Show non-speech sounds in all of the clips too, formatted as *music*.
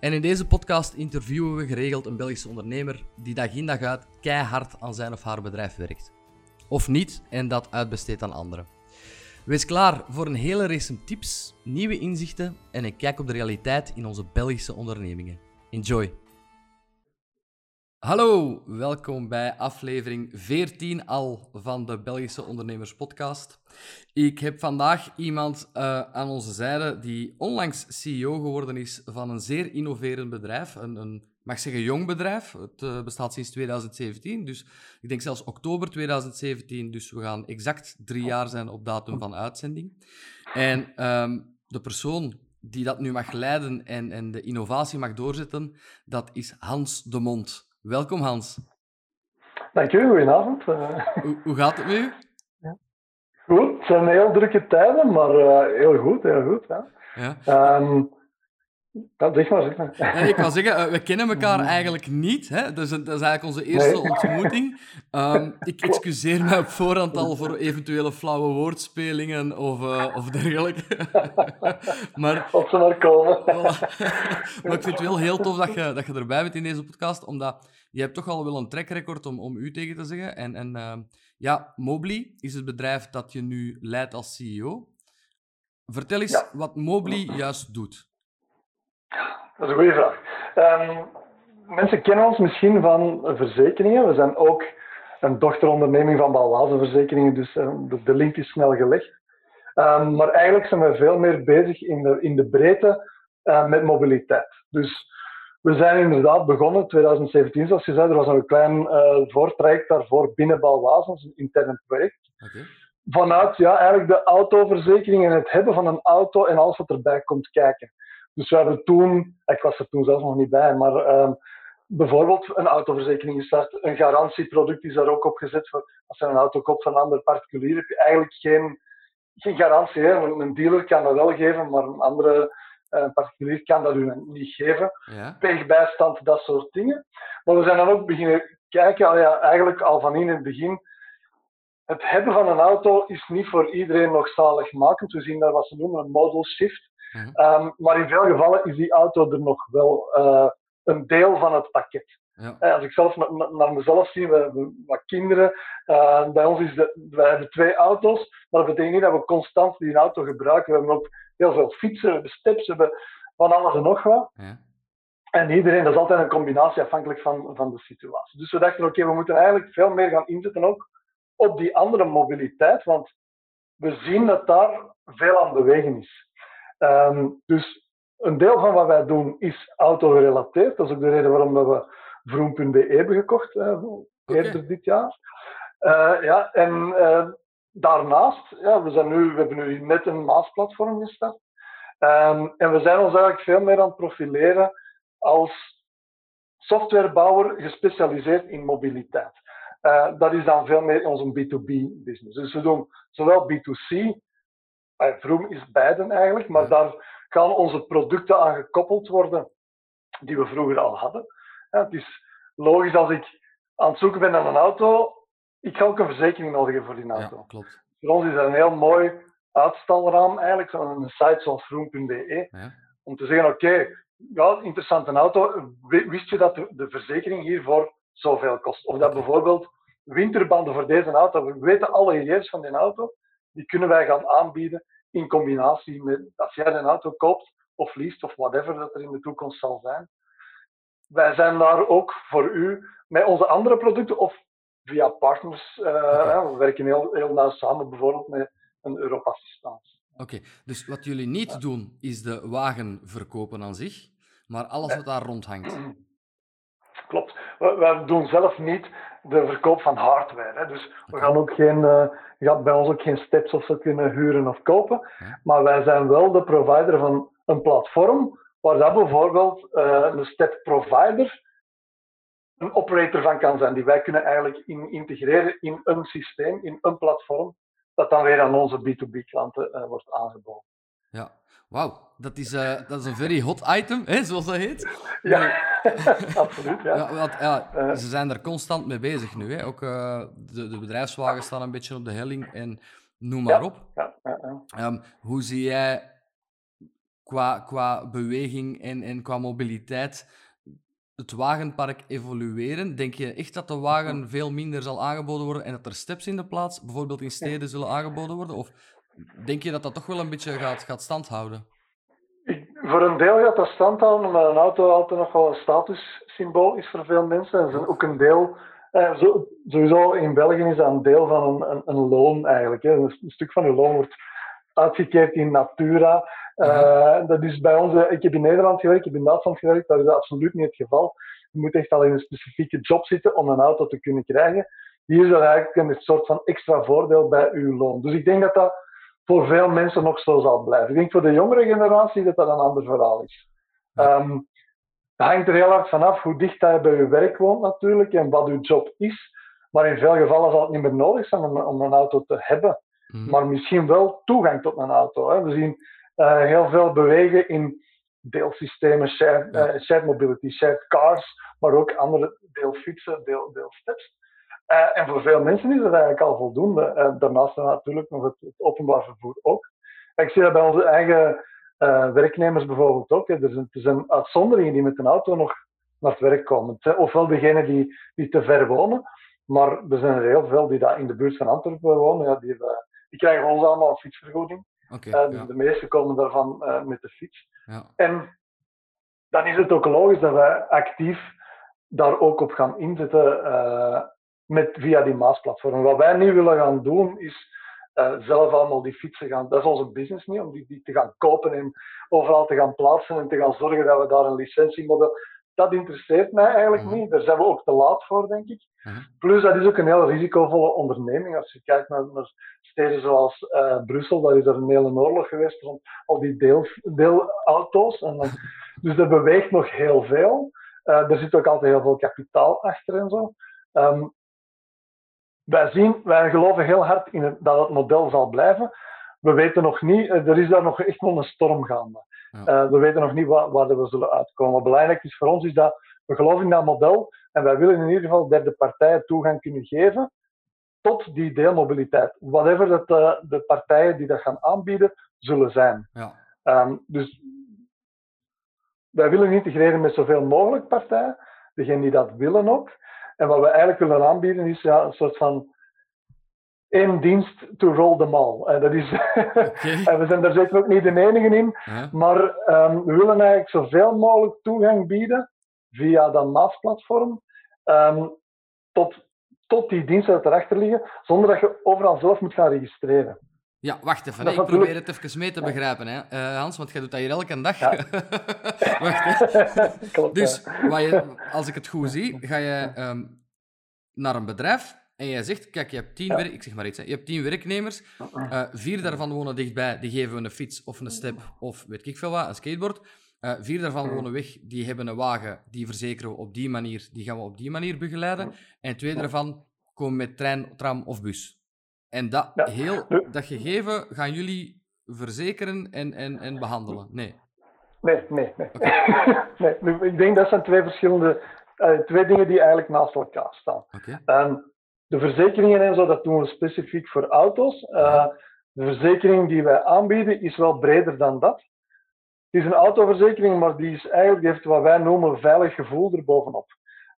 En in deze podcast interviewen we geregeld een Belgische ondernemer die dag in dag uit keihard aan zijn of haar bedrijf werkt. Of niet en dat uitbesteedt aan anderen. Wees klaar voor een hele race tips, nieuwe inzichten en een kijk op de realiteit in onze Belgische ondernemingen. Enjoy! Hallo, welkom bij aflevering 14 al van de Belgische Ondernemers Podcast. Ik heb vandaag iemand uh, aan onze zijde die onlangs CEO geworden is van een zeer innoverend bedrijf. Een, een mag zeggen jong bedrijf. Het uh, bestaat sinds 2017, dus ik denk zelfs oktober 2017. Dus we gaan exact drie jaar zijn op datum van uitzending. En um, de persoon die dat nu mag leiden en, en de innovatie mag doorzetten, dat is Hans de Mond. Welkom Hans. Dank u, goedenavond. Eh, hoe, hoe, gaat het met u? Ja. Goed, het zijn heel drukke tijden, maar uh, heel goed, heel goed. Ja. ja. Um, ja, zeg maar, zeg maar. Ja, ik wil zeggen, uh, we kennen elkaar eigenlijk niet. Hè? Dus dat is eigenlijk onze eerste nee. ontmoeting. Um, *laughs* ik excuseer me op voorhand al voor eventuele flauwe woordspelingen of, uh, of dergelijke. *laughs* maar, of ze maar komen. *laughs* maar ik vind het wel heel tof dat je, dat je erbij bent in deze podcast, omdat je hebt toch al wel een trackrecord om, om u tegen te zeggen. En, en uh, ja, Mobly is het bedrijf dat je nu leidt als CEO. Vertel eens ja. wat Mobly juist doet. Dat is een goede vraag. Um, mensen kennen ons misschien van verzekeringen. We zijn ook een dochteronderneming van Balwaze Verzekeringen, dus um, de, de, link is snel gelegd. Um, maar eigenlijk zijn we veel meer bezig in de, in de breedte uh, met mobiliteit. Dus we zijn inderdaad begonnen, 2017 zoals je zei, er was een klein uh, voortraject daarvoor binnen Balwaze, een intern project. Okay. Vanuit ja, eigenlijk de autoverzekering en het hebben van een auto en alles wat erbij komt kijken. Dus we hebben toen, ik was er toen zelf nog niet bij, maar uh, bijvoorbeeld een autoverzekering gestart. Een garantieproduct is daar ook op gezet. Voor, als je een auto koopt van een ander particulier, heb je eigenlijk geen, geen garantie. Hè. Een dealer kan dat wel geven, maar een andere uh, particulier kan dat u niet geven. Ja. Dat soort dingen. Maar we zijn dan ook beginnen kijken, al ja, eigenlijk al van in het begin, het hebben van een auto is niet voor iedereen nog zaligmakend. We zien daar wat ze noemen een model shift. Um, maar in veel gevallen is die auto er nog wel uh, een deel van het pakket. Ja. Uh, als ik zelf naar mezelf zie, we hebben wat kinderen. Uh, bij ons is de, wij hebben twee auto's, maar dat betekent niet dat we constant die auto gebruiken. We hebben ook heel veel fietsen, we hebben steps, we hebben van alles en nog wat. Ja. En iedereen, dat is altijd een combinatie afhankelijk van, van de situatie. Dus we dachten, oké, okay, we moeten eigenlijk veel meer gaan inzetten ook op die andere mobiliteit, want we zien dat daar veel aan bewegen is. Um, dus een deel van wat wij doen is auto-gerelateerd. Dat is ook de reden waarom dat we vroom.be hebben gekocht, uh, eerder okay. dit jaar. Uh, ja, en uh, daarnaast, ja, we, zijn nu, we hebben nu net een Maas-platform gestart. Um, en we zijn ons eigenlijk veel meer aan het profileren als softwarebouwer gespecialiseerd in mobiliteit. Uh, dat is dan veel meer onze B2B-business. Dus we doen zowel B2C Vroom is beiden eigenlijk, maar daar gaan onze producten aan gekoppeld worden die we vroeger al hadden. het is logisch als ik aan het zoeken ben naar een auto, ik ga ook een verzekering nodig hebben voor die auto. Ja, klopt. Voor ons is dat een heel mooi uitstalraam eigenlijk, zo'n site zoals vroom.be, ja. om te zeggen, oké, okay, ja, interessante auto, wist je dat de, verzekering hiervoor zoveel kost? Of dat bijvoorbeeld winterbanden voor deze auto, we weten alle gegevens van die auto, die kunnen wij gaan aanbieden in combinatie met als jij een auto koopt of leest of whatever dat er in de toekomst zal zijn. Wij zijn daar ook voor u met onze andere producten of via partners. Uh, okay. We werken heel, heel nauw samen, bijvoorbeeld met een Europa-assistent. Oké, dus wat jullie niet doen is de wagen verkopen aan zich, maar alles wat daar rond hangt. *clears throat* Klopt. We, we, doen zelf niet de verkoop van hardware. Hè. Dus we gaan ook geen, uh, je gaat bij ons ook geen steps of zo kunnen huren of kopen. Maar wij zijn wel de provider van een platform waar dat bijvoorbeeld uh, een step provider een operator van kan zijn, die wij kunnen eigenlijk in, integreren in een systeem, in een platform, dat dan weer aan onze B2B-klanten uh, wordt aangeboden. Ja, wauw, dat, is, uh, dat is een very hot item, hè, zoals dat heet. Ja, *laughs* absoluut. Ja. *laughs* ja, want, ja uh, ze zijn er constant mee bezig nu. Hè. Ook de, de bedrijfswagens staan een beetje op de helling en noem maar op. Um, hoe zie jij qua, qua beweging en, en qua mobiliteit het wagenpark evolueren? Denk je echt dat de wagen veel minder zal aangeboden worden en dat er steps in de plaats, bijvoorbeeld in steden, zullen aangeboden worden? Of denk je dat dat toch wel een beetje gaat, gaat standhouden? voor een deel gaat dat standhouden, omdat een auto altijd nog wel een statussymbool is voor veel mensen. En is ook een deel, eh, zo, sowieso in België is dat een deel van een, een, een loon eigenlijk. Hè. Een, stuk van je loon wordt uitgekeerd in natura. Uh, dat is bij ons, ik heb in Nederland gewerkt, ik heb in Duitsland gewerkt, dat is absoluut niet het geval. Je moet echt al in een specifieke job zitten om een auto te kunnen krijgen. Hier is dat eigenlijk een soort van extra voordeel bij uw loon. Dus ik denk dat dat voor veel mensen nog zo zal blijven. Ik denk voor de jongere generatie dat dat een ander verhaal is. Um, het hangt er heel hard vanaf hoe dicht je bij je werk woont natuurlijk en wat uw job is. Maar in veel gevallen zal het niet meer nodig zijn om, om een auto te hebben. Hmm. Maar misschien wel toegang tot een auto. Hè. We zien uh, heel veel bewegen in deelsystemen, shared, uh, shared, mobility, shared cars, maar ook andere deelfietsen, deel, deelsteps. Uh, en voor veel mensen is dat eigenlijk al voldoende. daarnaast natuurlijk nog het, het, openbaar vervoer ook. ik zie dat bij onze eigen werknemers bijvoorbeeld ook. Hè. Er, zijn, er zijn uitzonderingen die met een auto nog naar het werk komen. Ofwel degenen die, die te ver wonen, maar er zijn er heel veel die daar in de buurt van Antwerpen wonen. Ja, die, die krijgen ons allemaal een fietsvergoeding. Okay, uh, De meeste komen daarvan uh, met de fiets. Ja. En dan is het ook logisch dat wij actief daar ook op gaan inzetten uh, met, via die Maasplatform. Wat wij nu willen gaan doen is zelf allemaal die fietsen gaan. Dat is onze business niet, om die, die te gaan kopen en overal te gaan plaatsen en te gaan zorgen dat we daar een licentiemodel dat interesseert mij eigenlijk mhm. niet. Daar zijn we ook te laat voor, denk ik. Mhm. Plus, dat is ook een heel risicovolle onderneming. Als je kijkt naar, naar steden zoals uh, Brussel, daar is er een hele oorlog geweest rond al die deel, deelauto's. En dan, *laughs* dus er beweegt nog heel veel. Uh, er zit ook altijd heel veel kapitaal achter en zo. Um, wij, zien, wij geloven heel hard in het, dat het model zal blijven. We weten nog niet, eh, er is daar nog echt nog een storm gaande. Uh, we weten nog niet waar, waar we zullen uitkomen. Wat belangrijk is voor ons is dat we geloven in dat model en wij willen in ieder geval derde partijen toegang kunnen geven tot die deelmobiliteit. Whatever dat de, eh, de partijen die dat gaan aanbieden zullen zijn. Ja. Um, dus wij willen integreren met zoveel mogelijk partijen, degenen die dat willen ook. En wat we eigenlijk willen aanbieden is ja, een soort van één dienst to roll them all. Uh, dat is *laughs* en we zijn daar zeker ook niet de enige in, maar um, we willen eigenlijk zoveel mogelijk toegang bieden via dat MAAS-platform um, tot, tot die diensten dat erachter liggen, zonder dat je overal zelf moet gaan registreren. Ja, wacht even. Ik probeer het even mee te begrijpen, hè. Uh, Hans, want jij doet dat hier elke dag. Ja. *laughs* wacht, *laughs* Klopt, dus je, als ik het goed zie, ga je um, naar een bedrijf en jij zegt, kijk, je hebt tien, werk, ik zeg maar iets, hè, je hebt tien werknemers, uh, vier daarvan wonen dichtbij, die geven we een fiets of een step of weet ik veel wat, een skateboard. Uh, vier daarvan wonen weg, die hebben een wagen, die verzekeren we op die manier, die gaan we op die manier begeleiden. En twee daarvan komen met trein, tram of bus. En dat, heel, dat gegeven gaan jullie verzekeren en, en, en behandelen? Nee. Nee, nee, nee. *laughs* nee. Ik denk dat zijn twee verschillende, twee dingen die eigenlijk naast elkaar staan. Okay. Um, de verzekeringen en zo, dat doen we specifiek voor auto's. Uh, de verzekering die wij aanbieden is wel breder dan dat. Het is een autoverzekering, maar die, is eigenlijk, die heeft wat wij noemen veilig gevoel erbovenop.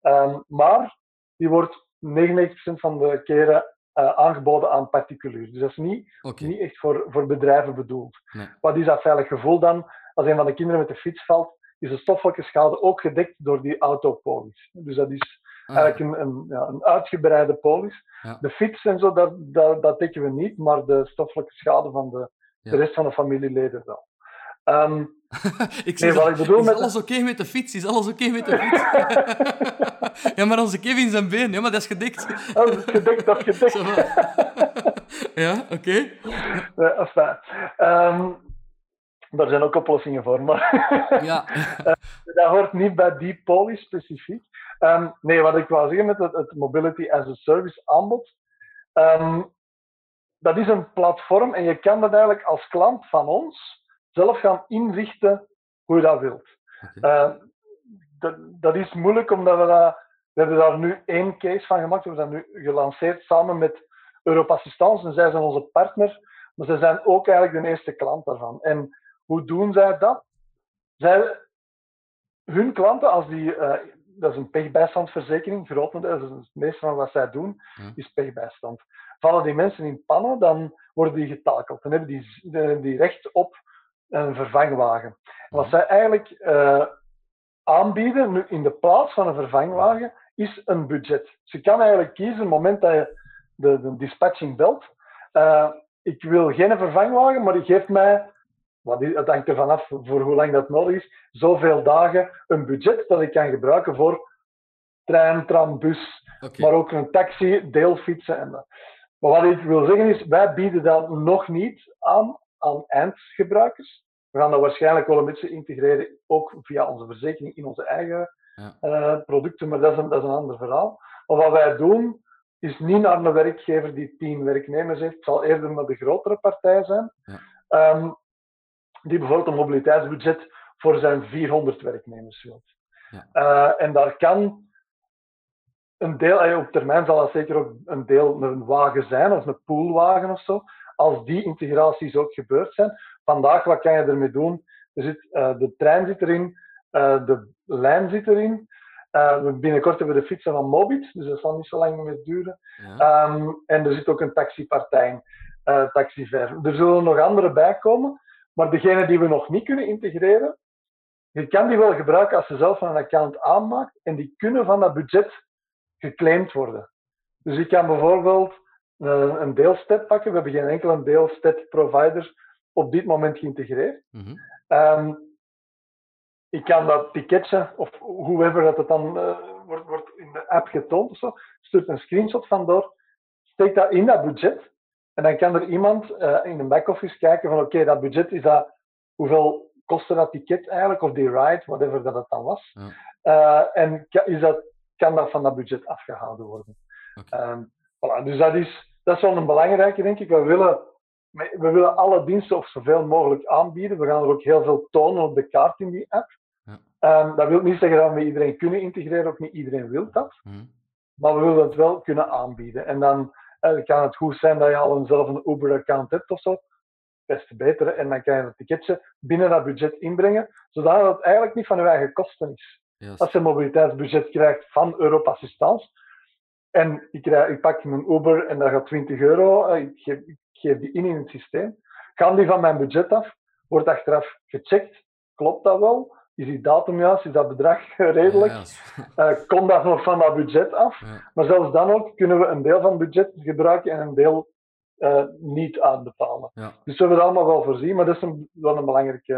Um, maar die wordt 99% van de keren uh, aangeboden aan particulier. Dus dat is niet, okay. niet echt voor, voor bedrijven bedoeld. Nee. Wat is dat veilig gevoel dan? Als een van de kinderen met de fiets valt, is de stoffelijke schade ook gedekt door die autopolis. Dus dat is Eigenlijk een, een, ja, een uitgebreide polis. Ja. De fiets en zo, dat, dat, dat dekken we niet, maar de stoffelijke schade van de, de rest van de familieleden wel. Um, *laughs* ik nee, wat ik bedoel is met alles oké okay met de fiets? Is alles oké okay met de *laughs* fiets? *laughs* ja, maar onze Kevin zijn been, ja, maar dat is gedekt. Oh, dat is gedekt, dat is gedekt. ja, oké. Okay. enfin, um, Daar zijn ook oplossingen voor, maar *laughs* ja. dat hoort niet bij die poli specifiek. Ehm, nee, wat ik wou zeggen met het, het Mobility as a Service aanbod, um, dat is een platform en je kan dat eigenlijk als klant van ons zelf gaan inrichten hoe je dat wilt. Uh, dat, dat, is moeilijk omdat we dat, we hebben daar nu één case van gemaakt. We hebben dat nu gelanceerd samen met Europa Assistance en zij zijn onze partner, maar zij zijn ook eigenlijk de eerste klant daarvan. En hoe doen zij dat? Zij, hun klanten, als die, uh, dat is een pechbijstandsverzekering, grotendeels, dat is het meeste van wat zij doen, is pechbijstand. Vallen die mensen in pannen, dan worden die getakeld. Dan hebben die, die recht op een vervangwagen. Wat zij eigenlijk uh, aanbieden, nu in de plaats van een vervangwagen, is een budget. Dus je kan eigenlijk kiezen, op het moment dat je de, de dispatching belt, uh, ik wil geen vervangwagen, maar die geeft mij, wat het hangt er vanaf voor hoe lang dat nodig is, zoveel dagen een budget dat ik kan gebruiken voor trein, tram, bus, maar ook een taxi, deelfietsen en dat. Maar wat ik wil zeggen is, wij bieden dat nog niet aan aan eindgebruikers. We gaan dat waarschijnlijk wel een beetje integreren, ook via onze verzekering in onze eigen ja. uh, producten, maar dat is, een, dat is een ander verhaal. Maar wat wij doen, is niet naar een werkgever die tien werknemers heeft. Het zal eerder met de grotere partij zijn. Ja. Um, die bijvoorbeeld een mobiliteitsbudget voor zijn 400 werknemers wil. Ja. Uh, en daar kan een deel, op termijn zal dat zeker ook een deel een wagen zijn, of een poolwagen of zo. Als die integraties ook gebeurd zijn. Vandaag, wat kan je ermee doen? Er zit, uh, de trein zit erin, uh, de lijn zit erin. Uh, binnenkort hebben we de fietsen van Mobit, dus dat zal niet zo lang meer duren. Ja. Um, en er zit ook een taxipartij in, Taxiver. Er zullen nog andere bij komen, maar degene die we nog niet kunnen integreren, je kan die wel gebruiken als je zelf een account aanmaakt en die kunnen van dat budget geclaimd worden. Dus ik kan bijvoorbeeld uh, een deelstep pakken. We hebben geen enkele deelstep provider op dit moment geïntegreerd. Mm -hmm. um, ik kan dat ticketje, of hoever dat het dan uh, wordt, wordt in de app getoond of zo, stuurt een screenshot van door, steek dat in dat budget. En dan kan er iemand uh, in een back-office kijken van oké, okay, dat budget is dat, hoeveel kostte dat ticket eigenlijk, of die ride, whatever dat het dan was. Ja. Uh, en is dat, kan dat van dat budget afgehouden worden. Okay. Um, voilà, dus dat is, dat is wel een belangrijke, denk ik. We willen, we willen alle diensten of zoveel mogelijk aanbieden. We gaan er ook heel veel tonen op de kaart in die app. Um, dat wil niet zeggen dat we iedereen kunnen integreren, ook niet iedereen wil dat. Mhm. Maar we willen het wel kunnen aanbieden. En dan uh, kan het goed zijn dat je al een, zelf een Uber-account hebt of zo. Best te beter. En dan kan je het ticketje binnen dat budget inbrengen, zodat het eigenlijk niet van je eigen kosten is. Als je een mobiliteitsbudget krijgt van Europa Assistance, en ik, krijg, ik pak mijn Uber en dat gaat 20 euro, eh, ik geef, ik geef die in in het systeem, gaan die van mijn budget af, wordt achteraf gecheckt, klopt dat wel? Is die datum juist, is dat bedrag *laughs* redelijk? Ja, uh, komt dat nog van dat budget af? Maar zelfs dan ook kunnen we een deel van het budget gebruiken en een deel uh, niet uitbetalen. Dus we hebben het allemaal wel voorzien, maar dat is een, wel een belangrijke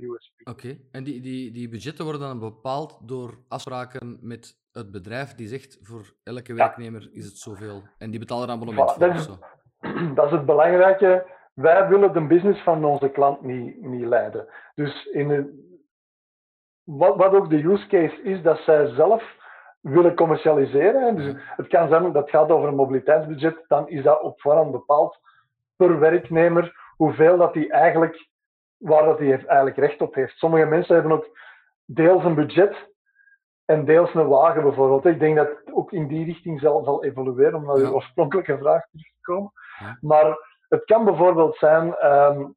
uh, USP. Oké, en die, die, die budgetten worden dan bepaald door afspraken met het bedrijf die zegt voor elke werknemer is het zoveel. En die betalen een abonnement voilà, voor. Dat is, *clears throat* dat is het belangrijke. Wij willen de business van onze klant niet, niet leiden. Dus in een, wat, wat ook de use case is, dat zij zelf willen commercialiseren. Dus het kan zijn dat het gaat over een mobiliteitsbudget, dan is dat op voorhand bepaald per werknemer hoeveel dat hij eigenlijk, waar dat hij eigenlijk recht op heeft. Sommige mensen hebben ook deels een budget en deels een wagen bijvoorbeeld. Ik denk dat het ook in die richting zal, zal evolueren, om naar uw oorspronkelijke vraag terug te komen. Maar het kan bijvoorbeeld zijn um,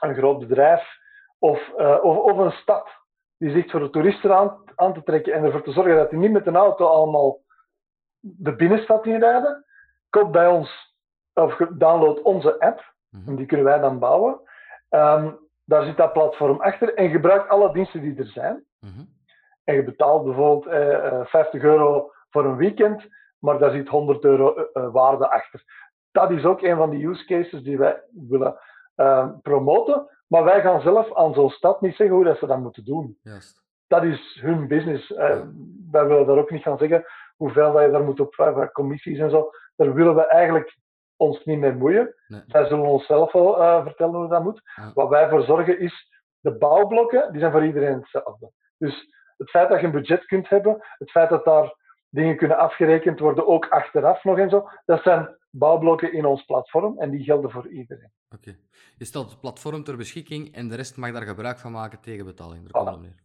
een groot bedrijf of, uh, of, of een stad die zegt voor de toeristen aan, aan te trekken en ervoor te zorgen dat die niet met een auto allemaal de binnenstad inrijden, koop bij ons of download onze app, mhm. en die kunnen wij dan bouwen. Um, daar zit dat platform achter en gebruik alle diensten die er zijn. Mm En je betaalt bijvoorbeeld eh, 50 eh, euro voor een weekend, maar daar zit 100 euro eh, eh, waarde achter. Dat is ook een van de use cases die wij willen uh, promoten. Maar wij gaan zelf aan zo'n stad niet zeggen hoe dat ze dat moeten doen. Juist. Dat is hun business. Uh, Wij willen daar ook niet gaan zeggen hoeveel dat je daar moet opvragen, commissies en zo. Daar willen we eigenlijk ons niet mee moeien. Zij zullen ons zelf wel uh, vertellen hoe dat moet. Wat wij voor zorgen is, de bouwblokken, die zijn voor iedereen hetzelfde. Dus het feit dat je een budget kunt hebben, het feit dat daar dingen kunnen afgerekend worden, ook achteraf nog en zo, dat zijn bouwblokken in ons platform en die gelden voor iedereen. Oké. Je stelt het platform ter beschikking en de rest mag daar gebruik van maken tegen betaling.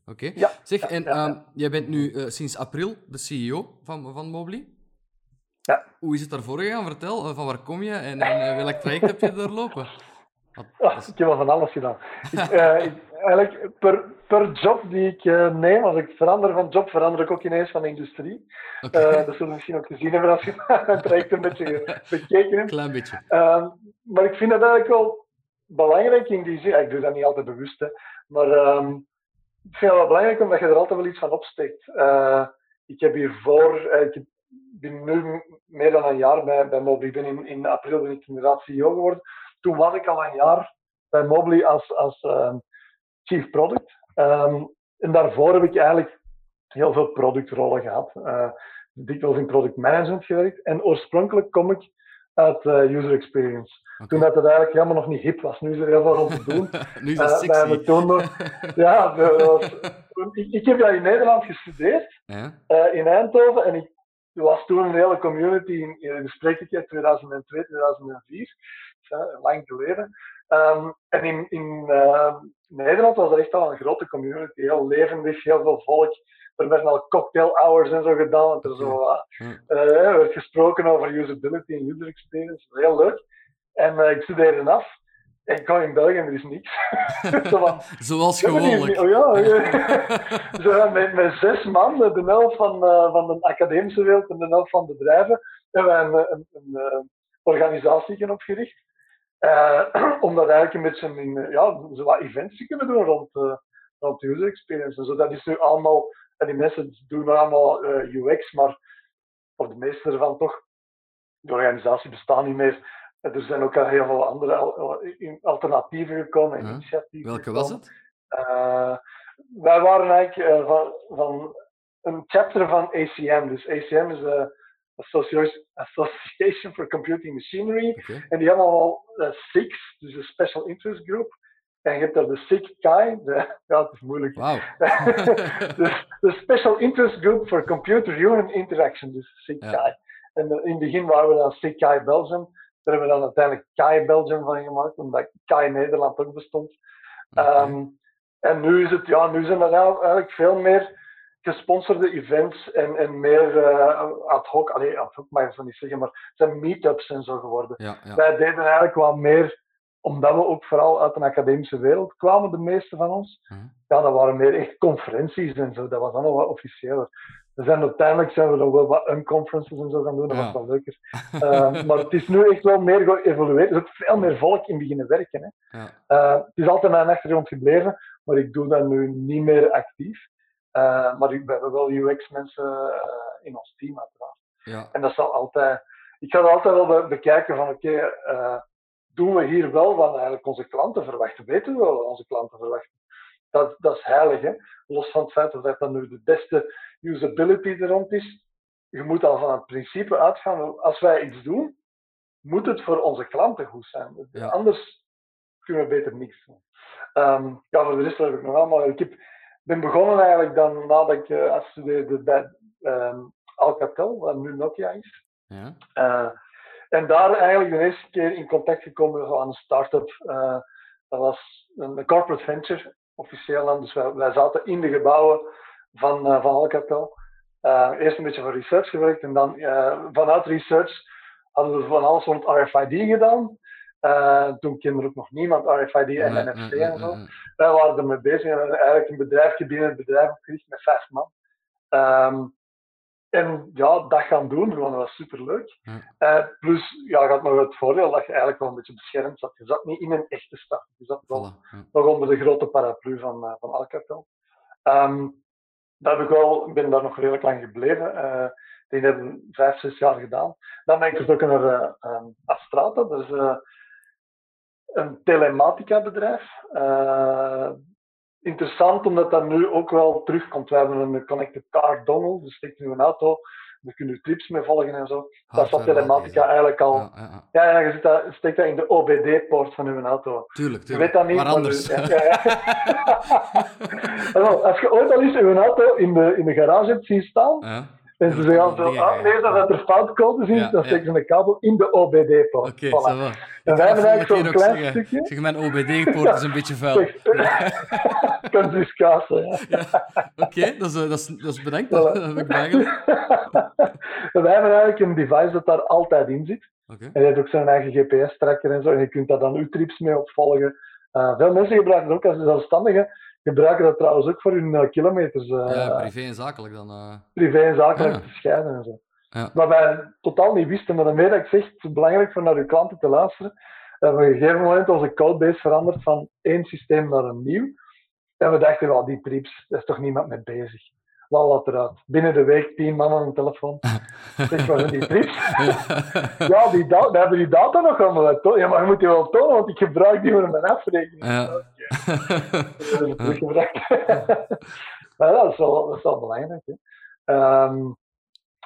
Oké. Ja, zeg, en ehm, jij bent nu uh, sinds april de CEO van, van Mobly. Ja. Hoe is het daarvoor gegaan? Vertel, uh, van waar kom je en, en uh, welk traject heb je doorlopen? Oh, *laughs* ik heb wel van alles gedaan. ik, ik, eigenlijk per, per job die ik neem, als ik verander van job, verander ik ook ineens van industrie. Okay. Uh, dat zullen we misschien ook gezien hebben als je *laughs* het traject een beetje bekeken hebt. Klein beetje. Uh, maar ik vind het eigenlijk wel belangrijk in die zin. Ik doe dat niet altijd bewust, hè, maar um, ik vind het wel belangrijk omdat je er altijd wel iets van opsteekt. Uh, ik heb hiervoor, ik ben nu meer dan een jaar bij, bij. Ben in, in april ben ik inderdaad CEO geworden. Toen was ik al een jaar bij Mobly als, als chief product. Um, en daarvoor heb ik eigenlijk heel veel productrollen gehad. Uh, dikwijls in product management gewerkt. En oorspronkelijk kom ik uit uh, user experience. Okay. Toen dat het eigenlijk helemaal nog niet hip was. Nu is er heel veel om te doen. *laughs* nu is het uh, sexy. Toen *laughs* ja, was, ik, ik, heb dat in Nederland gestudeerd. Ja? in Eindhoven. En ik was toen een hele community. In, in spreek ik 2002, 2004. lang geleden. Um, en in, in Nederland was er echt al een grote community, heel levendig, heel veel volk. Er werden al cocktail hours en zo gedaan. Dat er zo uh, uh, werd gesproken over usability en user experience. Heel leuk. En uh, ik studeerde af. En ik kwam in België en er is niks. *laughs* zo van, *laughs* Zoals gewoonlijk. Oh ja, *laughs* zo, met, met zes man, de helft van, uh, van de academische wereld en de helft van bedrijven, hebben wij een, een, een, een organisatie opgericht. Uh, *clears throat* om dat eigenlijk een beetje in, ja, zo wat events te kunnen doen rond, uh, rond user experience. Dus dat is nu allemaal, en die mensen doen allemaal uh, UX, maar voor de meeste ervan toch, de organisatie bestaat niet meer. Er zijn ook al heel veel andere alternatieven gekomen, huh? initiatieven. Welke was het? wij waren eigenlijk van, van een chapter van ACM. Dus ACM is de Association for Computing Machinery. Okay. En die hebben allemaal uh, SIGs, dus een Special Interest Group. En je hebt daar de SIG-KAI, de, *laughs* ja, het is moeilijk. Wow. *laughs* de, de, Special Interest Group for Computer Human Interaction, dus SIG-KAI. Ja. En uh, in het begin waren we dan SIG-KAI Belgium. Daar hebben we dan uiteindelijk KAI Belgium van gemaakt, omdat KAI Nederland ook bestond. Okay. Um, en nu is het, ja, nu zijn er eigenlijk veel meer gesponsorde events en, en meer uh, ad hoc, allee, ad hoc mag ik zo niet zeggen, maar zijn meetups en zo geworden. Ja, ja. Wij deden eigenlijk wel meer, omdat we ook vooral uit een academische wereld kwamen, de meeste van ons. Hm. Ja, dat waren meer echt conferenties en zo, dat was allemaal wat officiëler. We zijn uiteindelijk zijn we nog wel wat unconferences en zo gaan doen, dat Ja. was wel leuker. Uh, *laughs* maar het is nu echt wel meer geëvolueerd. Er is ook veel meer volk in beginnen werken. Hè. Ja. Uh, het is altijd mijn achtergrond gebleven, maar ik doe dat nu niet meer actief. Uh, maar we hebben wel UX-mensen uh, in ons team, uiteraard. Ja. En dat zal altijd. Ik ga altijd wel be bekijken van: oké, okay, uh, doen we hier wel wat eigenlijk onze klanten verwachten? Weten we wel wat onze klanten verwachten? Dat, dat is heilig, hè? Los van het feit dat dat nu de beste usability er rond is. Je moet al van het principe uitgaan: als wij iets doen, moet het voor onze klanten goed zijn. Ja. Anders kunnen we beter niks doen. Um, ja, voor de rest heb ik nog allemaal. Ik heb, ben begonnen eigenlijk dan nadat ik uh, afstudeerde bij um, Alcatel, wat nu Nokia is. Ja. Uh, en daar eigenlijk de eerste keer in contact gekomen aan een start-up. Uh, dat was een corporate venture, officieel dan. Dus wij, wij zaten in de gebouwen van, van Alcatel. eerst een beetje voor research gewerkt en dan vanuit research hadden we van alles rond RFID gedaan. Uh, toen kende er ook nog niemand RFID en Nee, NFC nee, en zo. nee. Wij waren ermee bezig en eigenlijk een bedrijfje binnen het bedrijf opgericht met vijf man. Um, en ja, dat gaan doen, gewoon, dat was superleuk. Uh, plus, ja, je had nog het voordeel dat je eigenlijk wel een beetje beschermd zat. Je zat niet in een echte stad. Je zat wel nog onder de grote paraplu van, uh, van Alcatel. Um, dat heb ik wel, ik ben daar nog redelijk lang gebleven. Uh, die hebben vijf, zes jaar gedaan. Dan ben ik vertrokken naar uh, Astrata. Uh, een telematica bedrijf. Uh, interessant omdat dat nu ook wel terugkomt. We hebben een connected car dongle, dus steekt nu een auto Daar kun je trips mee volgen en zo. dat Hardware zat telematica eigenlijk al. Ja, ja, ja. Ja, je zit dat, steekt dat in de OBD-poort van uw auto. Tuurlijk, Je tuurlijk. weet dat niet. Maar anders. Also, *laughs* als je ooit al eens uw auto in de, in de garage hebt zien staan, Ja. En ze zeggen zo, ah, nee, dat er foutcodes in, Ja, dan ja. steken ze een kabel in de OBD-poort. Oké, Voilà. ça va. En wij hebben eigenlijk zo'n klein zeggen. stukje. Zeg, mijn OBD-poort *laughs* is een beetje vuil. *laughs* Kan dus kassen, ja. Oké, dat, is, eh, dat, is, dat is bedankt. Voilà. Dat heb ik bijgeleerd. *laughs* En wij hebben eigenlijk een device dat daar altijd in zit. Oké. En die heeft ook zijn eigen GPS-tracker en zo. En je kunt daar dan uw trips mee opvolgen. Eh, veel mensen gebruiken het ook als zelfstandigen. Gebruiken dat trouwens ook voor hun eh, kilometers. eh, Ja, privé en zakelijk dan. eh. privé en zakelijk Ja. te scheiden en zo. Ja. Wat wij totaal niet wisten, maar daarmee dat ik zeg, het is belangrijk voor naar uw klanten te luisteren. We hebben op een gegeven moment onze codebase veranderd van één systeem naar een nieuw. En we dachten, wel, die trips, daar is toch niemand mee bezig. Lal dat eruit. Binnen de week tien man aan een telefoon. *laughs* Zeg, waar zijn die trips? *laughs* Ja, die da- we hebben die data nog allemaal tonen. Ja, maar je moet die wel tonen, want ik gebruik die voor mijn afrekening. Ja. *laughs* Dat we teruggebracht. maar dat is wel, dat is wel belangrijk. Hè. Ehm,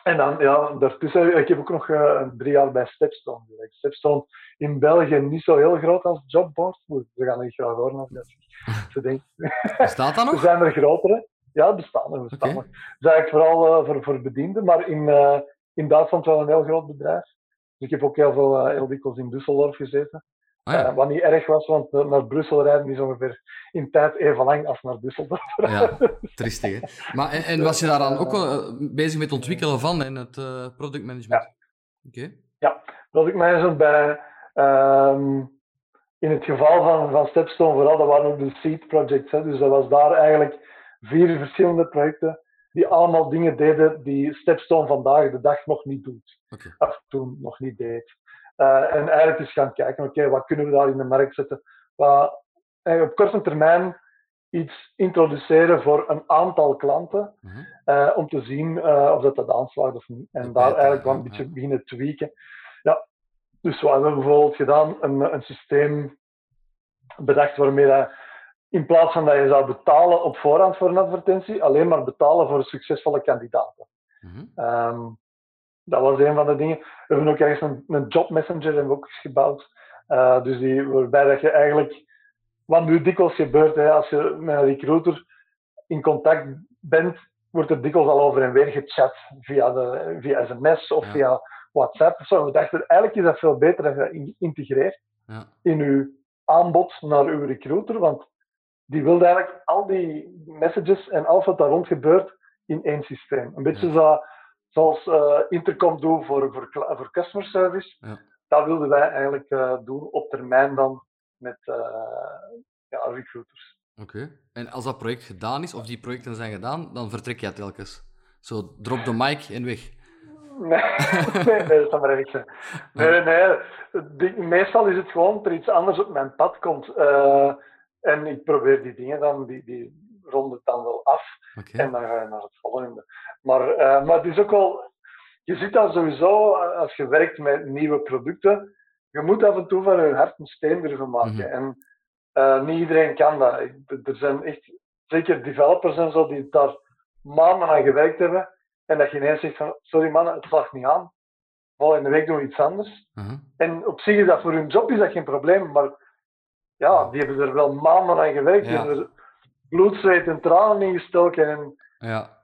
en dan, ja, daartussen, ik heb ook nog eh, drie jaar bij Stepstone gewerkt. Stepstone in België niet zo heel groot als jobboard. Ze gaan niet graag horen als dat. Ze denken, Staat dat er nog? zijn er grotere. Ja, bestaan er. Bestaan. Het is eigenlijk vooral eh, voor, voor bedienden, maar in, eh, in Duitsland wel een heel groot bedrijf. Dus ik heb ook heel veel, eh, heel dikwijls in Düsseldorf gezeten. Ah, ja. Wat niet erg was, want naar Brussel rijden is ongeveer in tijd even lang als naar Düsseldorf. Ja, *laughs* triestig hè. Maar, en, en was je daar dan ook bezig met het ontwikkelen van en het productmanagement? Oké. Product management bij, ehm, in het geval van, van Stepstone vooral, dat waren ook de seed projects. Hè. Dus dat was daar eigenlijk vier verschillende projecten die allemaal dingen deden die Stepstone vandaag de dag nog niet doet. Oké. Of toen nog niet deed. Eh, en eigenlijk eens gaan kijken, oké, wat kunnen we daar in de markt zetten? Wat, eh, op korte termijn iets introduceren voor een aantal klanten, Mhm. eh, om te zien of dat, dat aanslaat of niet. En daar eigenlijk wel een beetje beginnen tweaken. Ja, dus wat hebben we bijvoorbeeld gedaan? Een, een systeem bedacht waarmee dat in plaats van dat je zou betalen op voorhand voor een advertentie, alleen maar betalen voor succesvolle kandidaten. Mhm. Ehm, dat was een van de dingen. We hebben ook ergens een, een job messenger hebben we ook gebouwd. Eh, dus die, waarbij dat je eigenlijk, wat nu dikwijls gebeurt, hè, als je met een recruiter in contact bent, wordt er dikwijls al over en weer gechat via, de, via sms of Ja. via WhatsApp. of Zo. We dachten, eigenlijk is dat veel beter dat je dat in- integreert Ja. in je aanbod naar uw recruiter, want die wil eigenlijk al die messages en alles wat daar rond gebeurt in één systeem. Een beetje Ja. zo, zoals eh, Intercom doet voor, voor, voor customer service. Ja. Dat wilden wij eigenlijk eh, doen op termijn dan met eh, ja, recruiters. Oké. En als dat project gedaan is, of die projecten zijn gedaan, dan vertrek jij telkens. Zo, drop de mic en weg. Nee, *laughs* nee, nee, dat zou maar even zijn. Nee, nee. Meestal is het gewoon dat er iets anders op mijn pad komt. En ik probeer die dingen dan, die, die rond het dan wel af. En dan ga je naar het volgende. Maar, eh, maar het is ook wel... Je ziet dat sowieso, eh, als je werkt met nieuwe producten, je moet af en toe van je hart een steen durven maken. Mhm. En eh, niet iedereen kan dat. Er zijn echt, zeker developers en zo, die daar maanden aan gewerkt hebben. En dat je ineens zegt van, sorry man, het slaagt niet aan. Volgende week doen we iets anders. Mhm. En op zich is dat voor hun job is dat geen probleem, maar ja, die hebben er wel maanden aan gewerkt. Die hebben er bloed, zweet en tranen in gestoken. En Ja.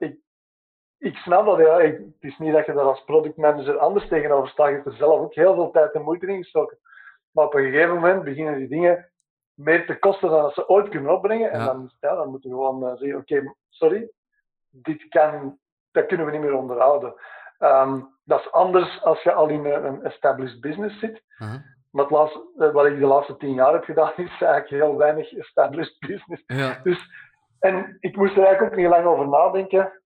ik snap dat, ja. Ik- het is niet dat je daar als productmanager anders tegenover staat. Je hebt er zelf ook heel veel tijd en moeite in gestoken. Maar op een gegeven moment beginnen die dingen meer te kosten dan dat ze ooit kunnen opbrengen. En Ja. dan, ja, dan moeten we gewoon eh, zeggen, oké, sorry, dit kan, dat kunnen we niet meer onderhouden. Ehm, dat is anders als je al in een, een established business zit. Maar het laatste, eh, wat ik de laatste tien jaar heb gedaan, is eigenlijk heel weinig established business. Ja. Dus, en ik moest er eigenlijk ook niet lang over nadenken.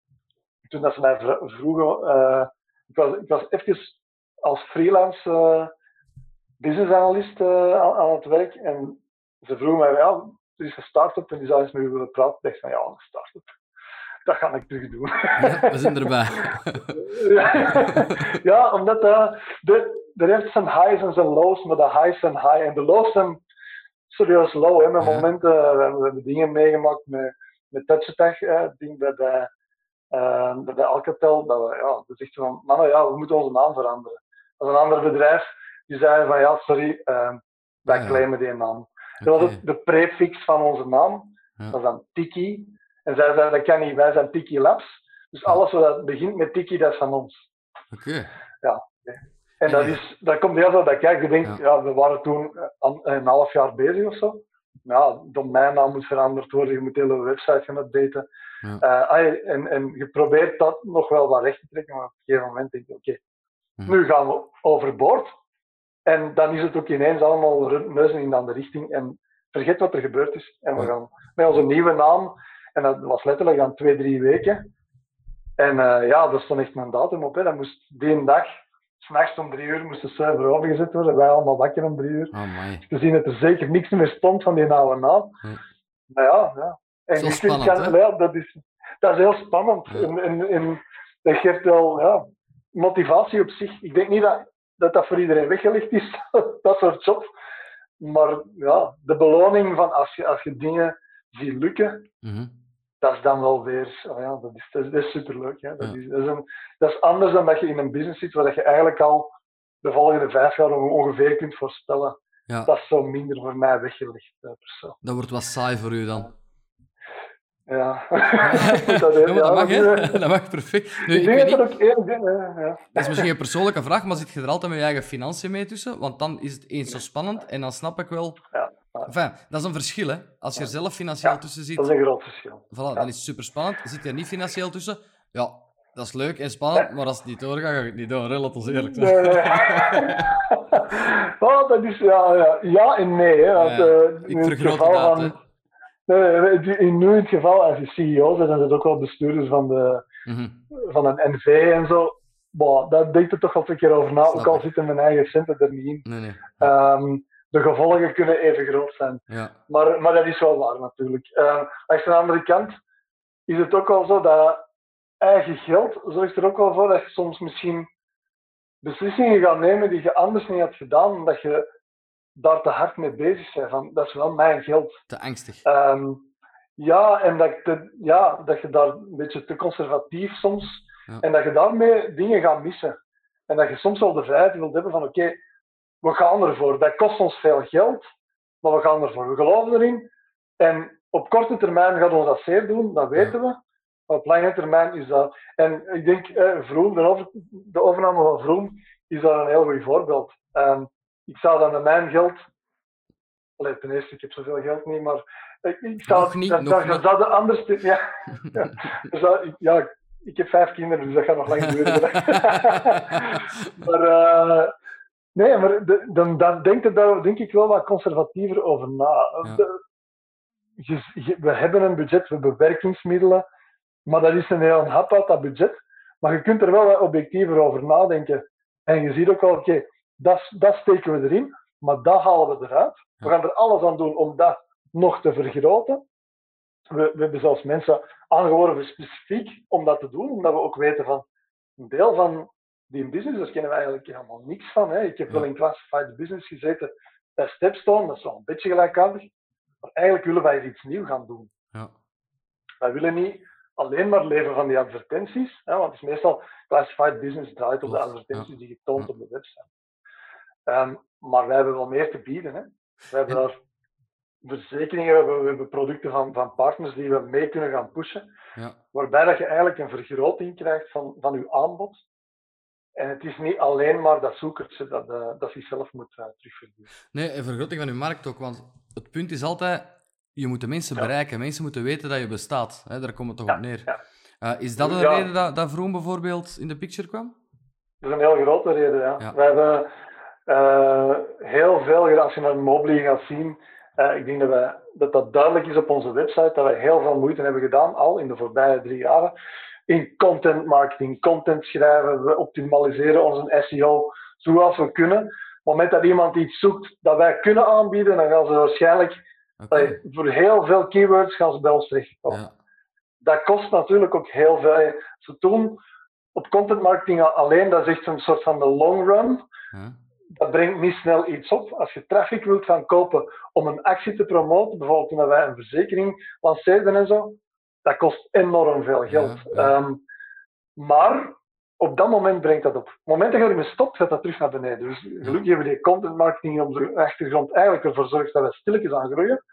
Toen dat ze mij vro- vroegen, eh, ik, was, ik was even als freelance eh, business analyst aan, aan het werk. En ze vroegen mij, ja, er is een start-up en die zou eens met u willen praten. Ik dacht van, ja, een start-up. Dat ga ik terug doen. Ja, we zijn erbij. *laughs* ja, omdat uh, de, er heeft zijn highs en zijn lows, maar de highs zijn high. En de lows zijn serieus low. Hè, met Ja. momenten, we, hebben, we hebben dingen meegemaakt met, met eh, ding bij, bij uh, bij Alcatel, dat we, ja, dat zegt van, mannen, ja, we moeten onze naam veranderen. Dat is een ander bedrijf, die zei van, ja, sorry, uh, wij ja, claimen die naam. Okay. Dat was de prefix van onze naam, ja. dat is dan Tiki. En zij zeiden, dat kan niet, wij zijn Tiki Labs. Dus alles wat begint met Tiki, dat is van ons. Oké. Okay. Ja. En dat, is, dat komt heel bij kijken. Je denkt, ja. ja. we waren toen een half jaar bezig of zo. Ja, domeinnaam moet veranderd worden, je moet de hele website gaan updaten. Ja. Uh, en, en je probeert dat nog wel wat recht te trekken, maar op een gegeven moment denk je, oké, okay, nu gaan we overboord. En dan is het ook ineens allemaal neuzen in de andere richting. En vergeet wat er gebeurd is. En we gaan met onze nieuwe naam, en dat was letterlijk aan twee, drie weken. En uh, ja, daar stond echt mijn datum op. Hè. Dat moest die dag, s'nachts om drie uur, moest de server overgezet worden. Wij allemaal wakker om drie uur. Oh, Te zien dat er zeker niks meer stond van die oude naam. Hm. Maar ja, ja. En je kunt, ja, dat, is, dat is heel spannend. Ja. En, en, en dat geeft wel ja, motivatie op zich. Ik denk niet dat dat, dat voor iedereen weggelegd is, *laughs* dat soort jobs. Maar ja, de beloning van als je, als je dingen ziet lukken, Mhm. Dat is dan wel weer, oh ja, dat is, dat is, superleuk. Hè? Dat, is, dat, is een, dat is anders dan dat je in een business zit waar dat je eigenlijk al de volgende vijf jaar ongeveer kunt voorspellen. Ja. Dat is zo minder voor mij weggelegd, eh, persoon. Dat wordt wat saai voor u dan. Ja. *laughs* dat, mag, hè? *laughs* Dat mag perfect. Nu, Ik denk weet dat ook één ding hè, ja. dat is misschien een persoonlijke vraag, maar zit je er altijd met je eigen financiën mee tussen? Want dan is het eens zo spannend en dan snap ik wel... Ja. Enfin, dat is een verschil, hè. Als je er zelf financieel tussen zit, Dat is een groot verschil. voilà, dan is het super spannend. Zit je er niet financieel tussen, ja, dat is leuk en spannend, maar als het niet doorgaat, ga ik het niet door, hè. Laat ons eerlijk zijn. Nee, nee. *laughs* *laughs* oh, dat is ja, ja, ja en nee. Hè, want, Ja, eh, Ik in het geval uit, van-. Nee, in nu het geval, als je CEO bent, dan zijn het ook wel bestuurders van, de, Mhm. van een NV en zo. Boah, daar denk je toch wel een keer over na, Snap ook al ik. zitten mijn eigen centen er niet in. Nee, nee. Ehm, de gevolgen kunnen even groot zijn. Ja. Maar, maar dat is wel waar natuurlijk. Uh, langs de andere kant is het ook wel zo dat eigen geld zorgt er ook wel voor dat je soms misschien beslissingen gaat nemen die je anders niet had gedaan, omdat je daar te hard mee bezig bent. Van, dat is wel mijn geld. Te angstig. Ehm, ja, en dat, te- ja, dat je daar een beetje te conservatief soms, Ja. en dat je daarmee dingen gaat missen. En dat je soms wel de vrijheid wilt hebben van oké, we gaan ervoor. Dat kost ons veel geld, maar we gaan ervoor. We geloven erin. En op korte termijn gaat ons dat zeer doen, dat weten we. Maar op lange termijn is dat... En ik denk, eh, Vroom, de, over, de overname van Vroom is daar een heel goed voorbeeld. Ehm, ik zou dan met mijn geld... Allee, ten eerste, ik heb zoveel geld niet, maar... Ik, ik zou, Nog niet, dat, nog dat, anders... Ja, *laughs* ja, dus ja, ik heb vijf kinderen, dus dat gaat nog lang duren. *laughs* *laughs* maar... eh, Nee, maar de- dan, dan denk, je daar denk ik wel wat conservatiever over na. Ja. De- je- je- we hebben een budget, we hebben werkingsmiddelen, maar dat is een heel hap uit dat budget. Maar je kunt er wel wat objectiever over nadenken. En je ziet ook wel, oké, dat, dat steken we erin, maar dat halen we eruit. We gaan er alles aan doen om dat nog te vergroten. We, we hebben zelfs mensen aangeworven specifiek om dat te doen, omdat we ook weten van een deel van die business, daar kennen we eigenlijk helemaal niks van. Hè. Ik heb wel in classified business gezeten bij Stepstone, dat is wel een beetje gelijkaardig. Maar eigenlijk willen wij iets nieuws gaan doen. Ja. Wij willen niet alleen maar leven van die advertenties, hè, want het is meestal classified business draait op de advertenties die je toont Ja. op de website. Ehm, maar wij hebben wel meer te bieden. Hè. We hebben En- daar verzekeringen, we hebben, we hebben producten van, van partners die we mee kunnen gaan pushen, Ja. waarbij dat je eigenlijk een vergroting krijgt van, van je aanbod. En het is niet alleen maar dat zoekertje dat, eh, dat zichzelf moet uh, terugverdienen. Nee, een vergroting van je markt ook. Want het punt is altijd, je moet de mensen Ja. bereiken. Mensen moeten weten dat je bestaat. Hè? Daar komt het toch Ja, op neer. ja. Eh, is dat de Ja. reden dat, dat Vroom bijvoorbeeld in de picture kwam? Dat is een heel grote reden. Ja. We hebben eh, heel veel, als je naar Mobly gaat zien, eh, ik denk dat, wij, dat dat duidelijk is op onze website, dat we heel veel moeite hebben gedaan, al in de voorbije drie jaren, in content marketing, content schrijven. We optimaliseren onze SEO zoals we kunnen. Op het moment dat iemand iets zoekt dat wij kunnen aanbieden, dan gaan ze waarschijnlijk voor heel veel keywords gaan ze bij ons terechtkomen. Ja. Dat kost natuurlijk ook heel veel. Ze doen op content marketing alleen, dat is echt een soort van de long run. Ja. Dat brengt niet snel iets op. Als je traffic wilt gaan kopen om een actie te promoten, bijvoorbeeld toen wij een verzekering lanceerden en zo, dat kost enorm veel geld. Ehm, maar op dat moment brengt dat op. Op het moment dat je ermee stopt, gaat dat terug naar beneden. Dus gelukkig hebben we die content marketing op de achtergrond eigenlijk ervoor zorgt dat we stilletjes aan groeien.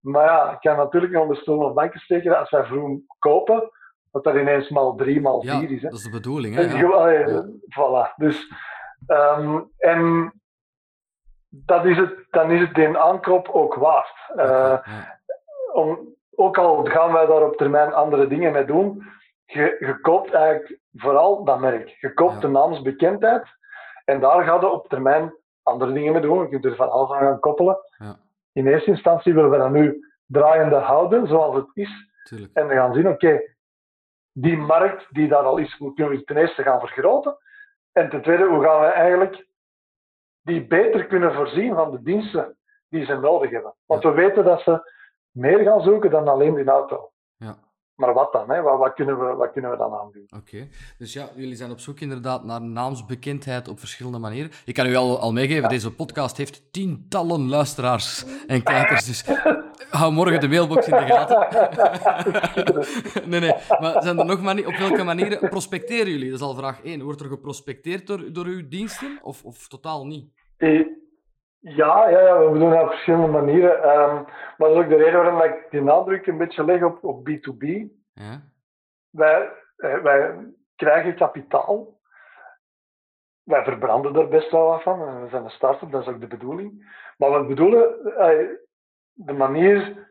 Maar ja, ik kan natuurlijk niet onder stoel of banken steken dat als wij vroeg kopen, dat dat ineens maal drie, maal vier is. Hè. dat is de bedoeling. Hè? Ja. ja. Voilà. Dus, um, en dat is het, dan is het die aankoop ook waard. Uh, om, ook al gaan wij daar op termijn andere dingen mee doen, je, je koopt eigenlijk vooral dat merk. Je koopt de naamsbekendheid en daar ga je op termijn andere dingen mee doen. Je kunt er van alles aan gaan koppelen. Ja. In eerste instantie willen we dat nu draaiende houden zoals het is. Tuurlijk. En we gaan zien, oké, die markt die daar al is, moeten we ten eerste gaan vergroten. En ten tweede, hoe gaan we eigenlijk die beter kunnen voorzien van de diensten die ze nodig hebben. Want we weten dat ze meer gaan zoeken dan alleen die auto. Ja. Maar wat dan? Hè? Wat, wat, kunnen we, wat kunnen we dan aan doen? Oké, dus ja, jullie zijn op zoek inderdaad naar naamsbekendheid op verschillende manieren. Ik kan u al, al meegeven, deze podcast heeft tientallen luisteraars en kijkers. Dus hou morgen de mailbox in de gaten. *laughs* nee, nee, maar zijn er nog mani op welke manieren prospecteren jullie? Dat is al vraag 1. Wordt er geprospecteerd door, door uw diensten of, of totaal niet? Ja, ja, ja, we doen dat op verschillende manieren. Um, maar dat is ook de reden waarom ik die nadruk een beetje leg op, op B2B. Ja. Wij, eh, wij krijgen kapitaal. Wij verbranden er best wel wat van. We zijn een start-up, dat is ook de bedoeling. Maar we bedoelen, eh, de manier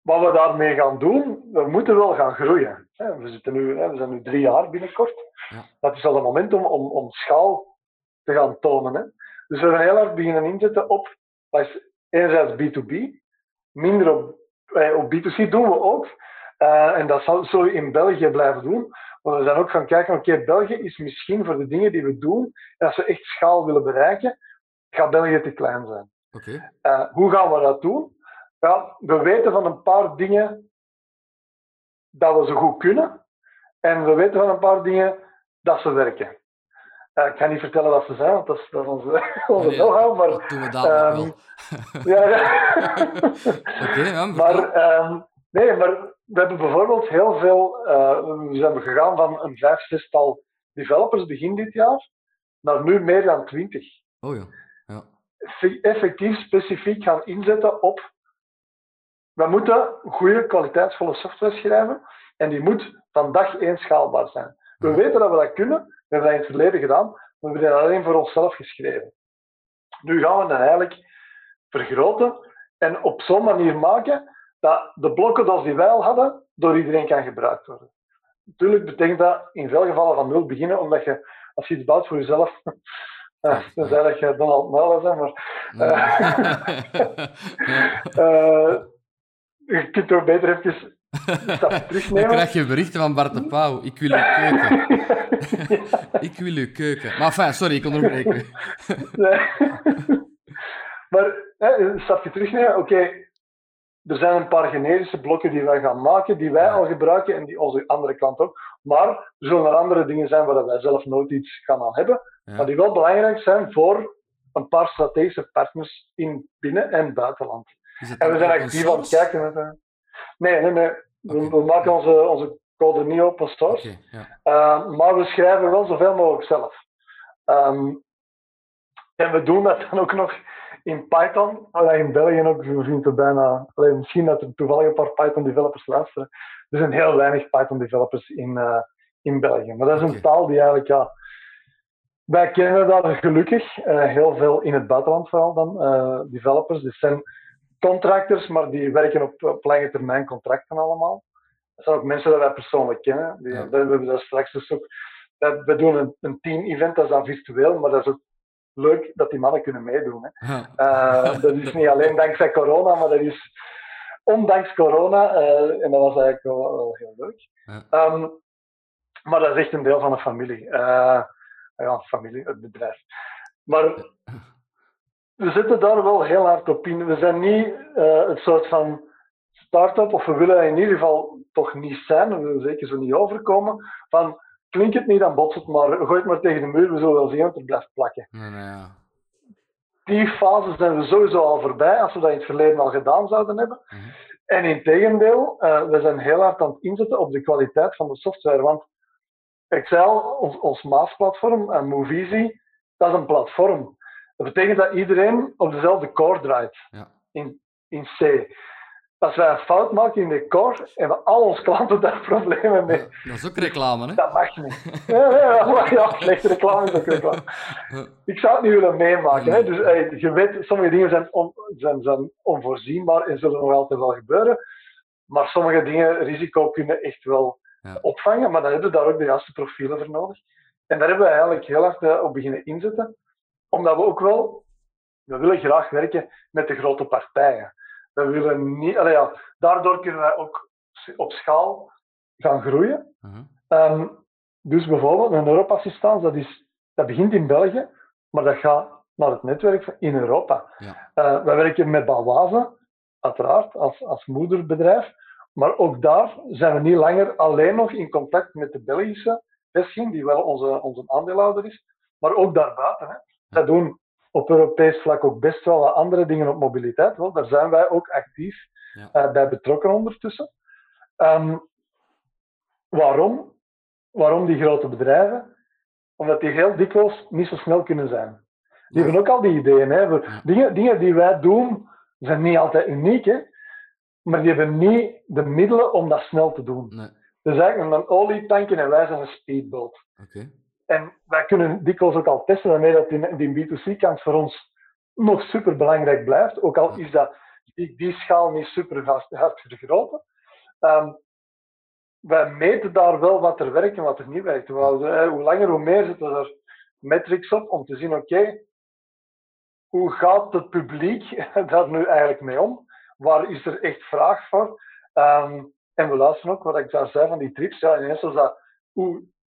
wat we daarmee gaan doen, we moeten wel gaan groeien. We, zitten nu, we zijn nu drie jaar binnenkort. Ja. Dat is al een moment om, om, om schaal te gaan tonen. Dus we hebben heel hard beginnen inzetten op, enerzijds B2B, minder op, eh, op B2C doen we ook. Uh, en dat zal zo in België blijven doen. Maar we zijn ook gaan kijken, oké, België is misschien voor de dingen die we doen, en als we echt schaal willen bereiken, gaat België te klein zijn. Okay. Uh, hoe gaan we dat doen? Ja, we weten van een paar dingen dat we zo goed kunnen. En we weten van een paar dingen dat ze werken. Uh, ik ga niet vertellen wat ze zijn, want dat is, dat is onze, *laughs* onze nee, know-how. Maar, dat doen we dadelijk um, wel. *laughs* ja, ja. *laughs* Oké, ja, maar um, nee, maar we hebben bijvoorbeeld heel veel. Uh, we zijn gegaan van een vijf, zestal developers begin dit jaar naar nu meer dan twintig. Oh ja. ja. Effectief specifiek gaan inzetten op. We moeten goede, kwaliteitsvolle software schrijven en die moet van dag één schaalbaar zijn. We weten dat we dat kunnen, we hebben dat in het verleden gedaan, maar we hebben dat alleen voor onszelf geschreven. Nu gaan we dat eigenlijk vergroten en op zo'n manier maken dat de blokken zoals die wij al hadden, door iedereen kan gebruikt worden. Natuurlijk betekent dat in veel gevallen van nul beginnen, omdat je, als je iets bouwt voor jezelf, *laughs* uh, dan zei dat je Donald Muller bent, maar uh, uh, *laughs* *laughs* je kunt toch beter even Dan krijg je berichten van Bart de Pauw. Ik wil uw keuken. *laughs* ik wil uw keuken. Maar enfin, sorry, ik onderbreek u. nee. Maar een stapje terugnemen. Oké, er zijn een paar generische blokken die wij gaan maken, die wij al gebruiken en die onze andere klant ook. Maar er zullen er andere dingen zijn waar wij zelf nooit iets gaan aan hebben. Ja. Maar die wel belangrijk zijn voor een paar strategische partners in binnen- en buitenland. En we zijn actief aan het kijken. Met, Nee, nee, nee. We, we, maken onze, onze code niet open source. Okay, ja. uh, maar we schrijven wel zoveel mogelijk zelf. Um, en we doen dat dan ook nog in Python. Allee, in België ook, we vinden bijna... Allee, misschien dat er toevallig een paar Python developers luisteren. Er zijn heel weinig Python developers in, uh, in België. Maar dat is een okay. taal die eigenlijk... Ja, wij kennen dat gelukkig. Uh, heel veel in het buitenland vooral dan. developers. Die zijn contractors, maar die werken op, op lange termijn contracten allemaal. Dat zijn ook mensen die wij persoonlijk kennen. Die, ja. We hebben daar straks dus ook. We doen een, een team-event, dat is dan virtueel, maar dat is ook leuk dat die mannen kunnen meedoen. Hè. Ja. Uh, dat is niet alleen dankzij corona, maar dat is ondanks corona. Uh, en dat was eigenlijk wel, wel heel leuk. Ja. Um, maar dat is echt een deel van de familie. Uh, ja, familie, het bedrijf. Maar we zitten daar wel heel hard op in. We zijn niet uh, het soort van start-up, of we willen in ieder geval toch niet zijn, we willen zeker zo niet overkomen, van klinkt het niet, dan botst het maar, gooi het maar tegen de muur, we zullen wel zien wat er blijft plakken. Nee, nee, ja. Die fase zijn we sowieso al voorbij, als we dat in het verleden al gedaan zouden hebben. Mm -hmm. En in tegendeel, uh, we zijn heel hard aan het inzetten op de kwaliteit van de software. Want al, ons, ons Maas-platform, en Moviesy, dat is een platform. Dat betekent dat iedereen op dezelfde core draait. Ja. In, in C als wij een fout maken in de core, hebben al onze klanten daar *laughs* problemen mee. dat is ook reclame, hè? Dat mag niet. Ja, ja, ja slechte reclame is ook reclame. Ik zou het niet willen meemaken. Hè. Dus je weet, sommige dingen zijn, zijn, zijn onvoorzienbaar en zullen nog altijd wel gebeuren. Maar sommige dingen, risico, kunnen echt wel opvangen. Maar dan hebben we daar ook de juiste profielen voor nodig. En daar hebben we eigenlijk heel hard op beginnen inzetten. Omdat we ook wel, we willen graag werken met de grote partijen. We willen niet, ja, daardoor kunnen wij ook op schaal gaan groeien. Uh dus bijvoorbeeld een Europa-assistent, dat, is, dat begint in België, maar dat gaat naar het netwerk in Europa. Ja. Uh, wij werken met Balwaze, uiteraard, als, als moederbedrijf. Maar ook daar zijn we niet langer alleen nog in contact met de Belgische vestiging, die wel onze, onze aandeelhouder is, maar ook daarbuiten. Hè. Dat doen op Europees vlak ook best wel wat andere dingen op mobiliteit. Wel, daar zijn wij ook actief ja. uh, bij betrokken ondertussen. Um, waarom? Waarom die grote bedrijven? Omdat die heel dikwijls niet zo snel kunnen zijn. Die hebben ook al die ideeën. Hè. Dingen, dingen die wij doen, zijn niet altijd uniek, hè. maar die hebben niet de middelen om dat snel te doen. Nee. Dus eigenlijk een olietanken en wij zijn een speedboot. Okay. En wij kunnen dikwijls ook al testen waarmee dat die, die B2C-kant voor ons nog super belangrijk blijft. Ook al is dat, die, die schaal niet super hard vergroten. Um, wij meten daar wel wat er werkt en wat er niet werkt. Eh, hoe langer, hoe meer zitten er metrics op om te zien, oké, hoe gaat het publiek *laughs* daar nu eigenlijk mee om? Waar is er echt vraag voor? Um, en we luisteren ook, wat ik daar zei van die trips, ja, ineens dat,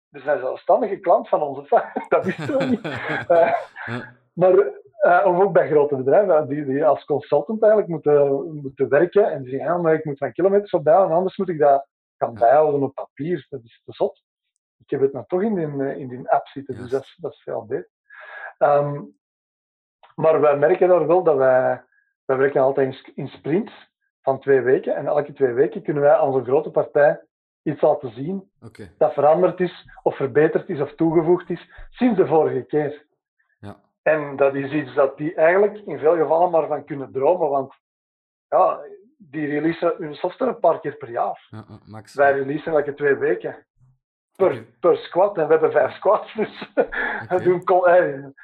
dus is een zelfstandige klant van ons. *laughs* dat wisten we niet. *laughs* Uh, maar uh, of ook bij grote bedrijven die, die, als consultant eigenlijk moeten, moeten werken en die zeggen, ja, maar ik moet van kilometers opbouwen, anders moet ik dat gaan bijhouden op papier. Dat is te zot. Ik heb het nou toch in die, in die app zitten, dus dat is, dat is veel beter. Um, maar wij merken daar wel dat wij, wij werken altijd in sprints van twee weken. En elke twee weken kunnen wij aan zo'n grote partij iets laten zien dat veranderd is, of verbeterd is, of toegevoegd is sinds de vorige keer. Ja. En dat is iets dat die eigenlijk in veel gevallen maar van kunnen dromen, want ja, die releasen hun software een paar keer per jaar. Ja, max. Wij releasen elke twee weken. Per, per squad, en we hebben vijf squads, dus *laughs* we doen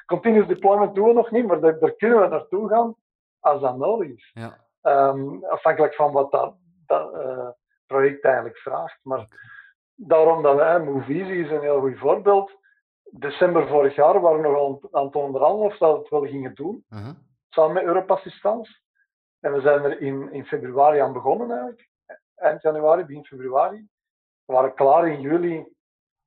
continuous deployment doen we nog niet, maar daar, daar, kunnen we naartoe gaan als dat nodig is. Ja. Um, afhankelijk van wat dat, dat uh, project eigenlijk vraagt. Maar daarom dat wij, Moviesy is een heel goed voorbeeld. December vorig jaar waren we nog aan het onderhandelen of dat we het wel gingen doen, uh -huh. samen met Europassistance. En we zijn er in, in februari aan begonnen eigenlijk. Eind januari, begin februari. We waren klaar in juli. Uh,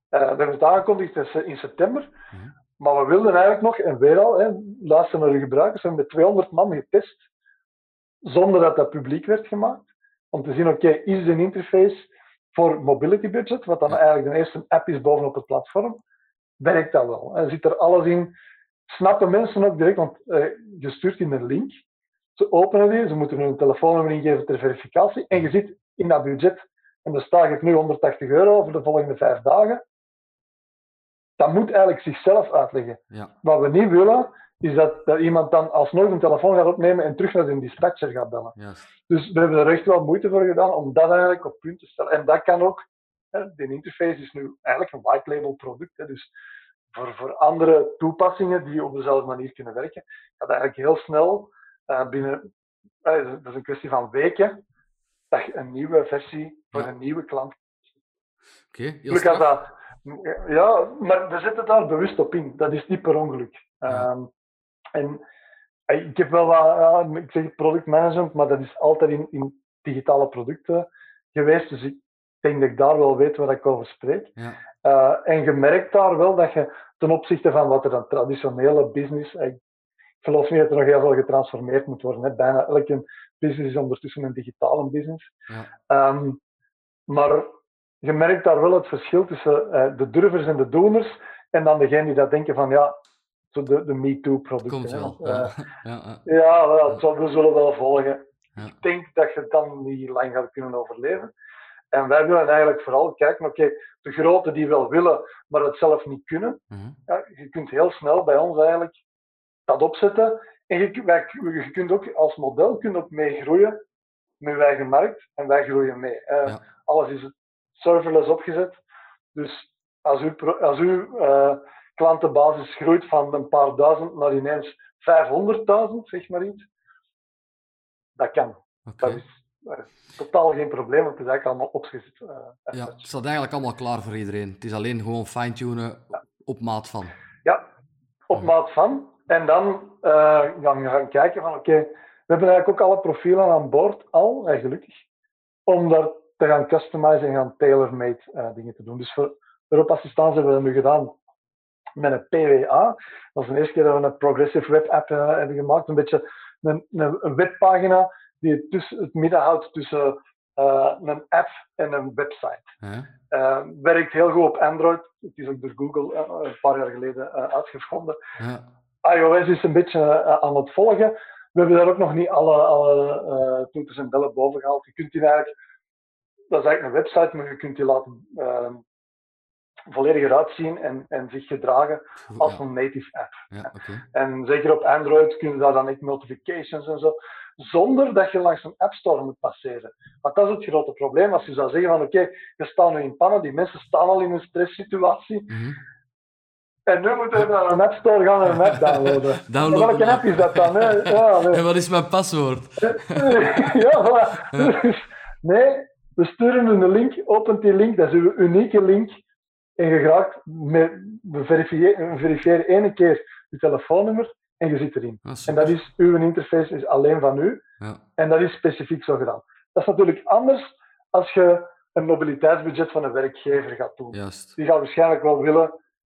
we hebben het aangekondigd in september. Uh -huh. Maar we wilden eigenlijk nog, en weer al, hè, luister naar de gebruikers, we hebben met 200 man getest, zonder dat dat publiek werd gemaakt om te zien, oké, is de interface voor mobility budget, wat dan eigenlijk de eerste app is bovenop het platform, werkt dat wel? En zit er alles in? Snappen mensen ook direct, want uh, je stuurt in een link, ze openen die, ze moeten hun telefoonnummer ingeven ter verificatie, en je zit in dat budget, en dan sta ik nu 180 euro voor de volgende vijf dagen. Dat moet eigenlijk zichzelf uitleggen. Ja. Wat we niet willen, is dat, dat iemand dan alsnog een telefoon gaat opnemen en terug naar de dispatcher gaat bellen. Dus we hebben er echt wel moeite voor gedaan om dat eigenlijk op punt te stellen. En dat kan ook, hè, de interface is nu eigenlijk een white label product. Hè, dus voor, voor andere toepassingen die op dezelfde manier kunnen werken, gaat eigenlijk heel snel uh, binnen, uh, dat is een kwestie van weken, dat je een nieuwe versie voor een nieuwe klant. Oké, okay, dat, ja, maar we zetten daar bewust op in. Dat is niet per ongeluk. Ehm, en ik heb wel wat, ik zeg product management, maar dat is altijd in, in digitale producten geweest. Dus ik denk dat ik daar wel weet waar ik over spreek. Ja. Uh, en je merkt daar wel dat je ten opzichte van wat er dan traditionele business. Ik geloof niet dat er nog heel veel getransformeerd moet worden. Hè. Bijna elke business is ondertussen een digitale business. Ja. Um, maar je merkt daar wel het verschil tussen uh, de durvers en de doners. En dan degene die dat denken van ja, de, de MeToo-producten. Komt wel. Ja, ja, ja, we zullen wel volgen. Ik denk dat je dan niet lang gaat kunnen overleven. En wij willen eigenlijk vooral kijken, oké, de grote die wel willen, maar het zelf niet kunnen. Mhm. Ja, je kunt heel snel bij ons eigenlijk dat opzetten. En je, wij, je kunt ook als model kunt ook meegroeien met je eigen markt en wij groeien mee. Ja. Alles is serverless opgezet. Dus als uw, pro- als uw eh, klantenbasis groeit van een paar duizend naar ineens 500.000, zeg maar iets, dat kan. Dat is totaal geen probleem, want het is eigenlijk allemaal opgezet. eh, Ja, het staat eigenlijk allemaal klaar voor iedereen. Het is alleen gewoon fine-tunen op maat van. Ja, op maat van. En dan eh, gaan we gaan kijken van oké, we hebben eigenlijk ook alle profielen aan boord al, en gelukkig, om dat te gaan customizen en gaan tailor-made eh, dingen te doen. Dus voor Europa Assistance hebben we dat nu gedaan met een PWA. Dat is de eerste keer dat we een progressive web app eh, hebben gemaakt. Een beetje een, een, webpagina die het, het midden houdt tussen eh, een app en een website. Eh, werkt heel goed op Android. Het is ook door Google een paar jaar geleden uitgevonden. Ja. iOS is een beetje aan het volgen. We hebben daar ook nog niet alle, alle toeters en bellen boven gehaald. Je kunt die eigenlijk, dat is eigenlijk een website, maar je kunt die laten eh, volledig eruit zien en, en zich gedragen als een native app. Ja. En zeker op Android kun je daar dan echt notifications en zo, zonder dat je langs een App Store moet passeren. Want dat is het grote probleem. Als je zou zeggen van oké, je staat nu in pannen, die mensen staan al in een stresssituatie, Mhm. en nu moeten we naar een App Store gaan en een app downloaden. *laughs* Downloaden Welke app is dat dan? Hè? Ja, *laughs* nee. En wat is mijn paswoord? *laughs* ja, voilà. Dus, nee, we sturen een link, opent die link, dat is uw unieke link. En je raakt, met, we verifiëren, we verifiëren één keer je telefoonnummer en je zit erin. Ah, En dat is, uw interface is alleen van u. Ja. En dat is specifiek zo gedaan. Dat is natuurlijk anders als je een mobiliteitsbudget van een werkgever gaat doen. Juist. Die gaat waarschijnlijk wel willen,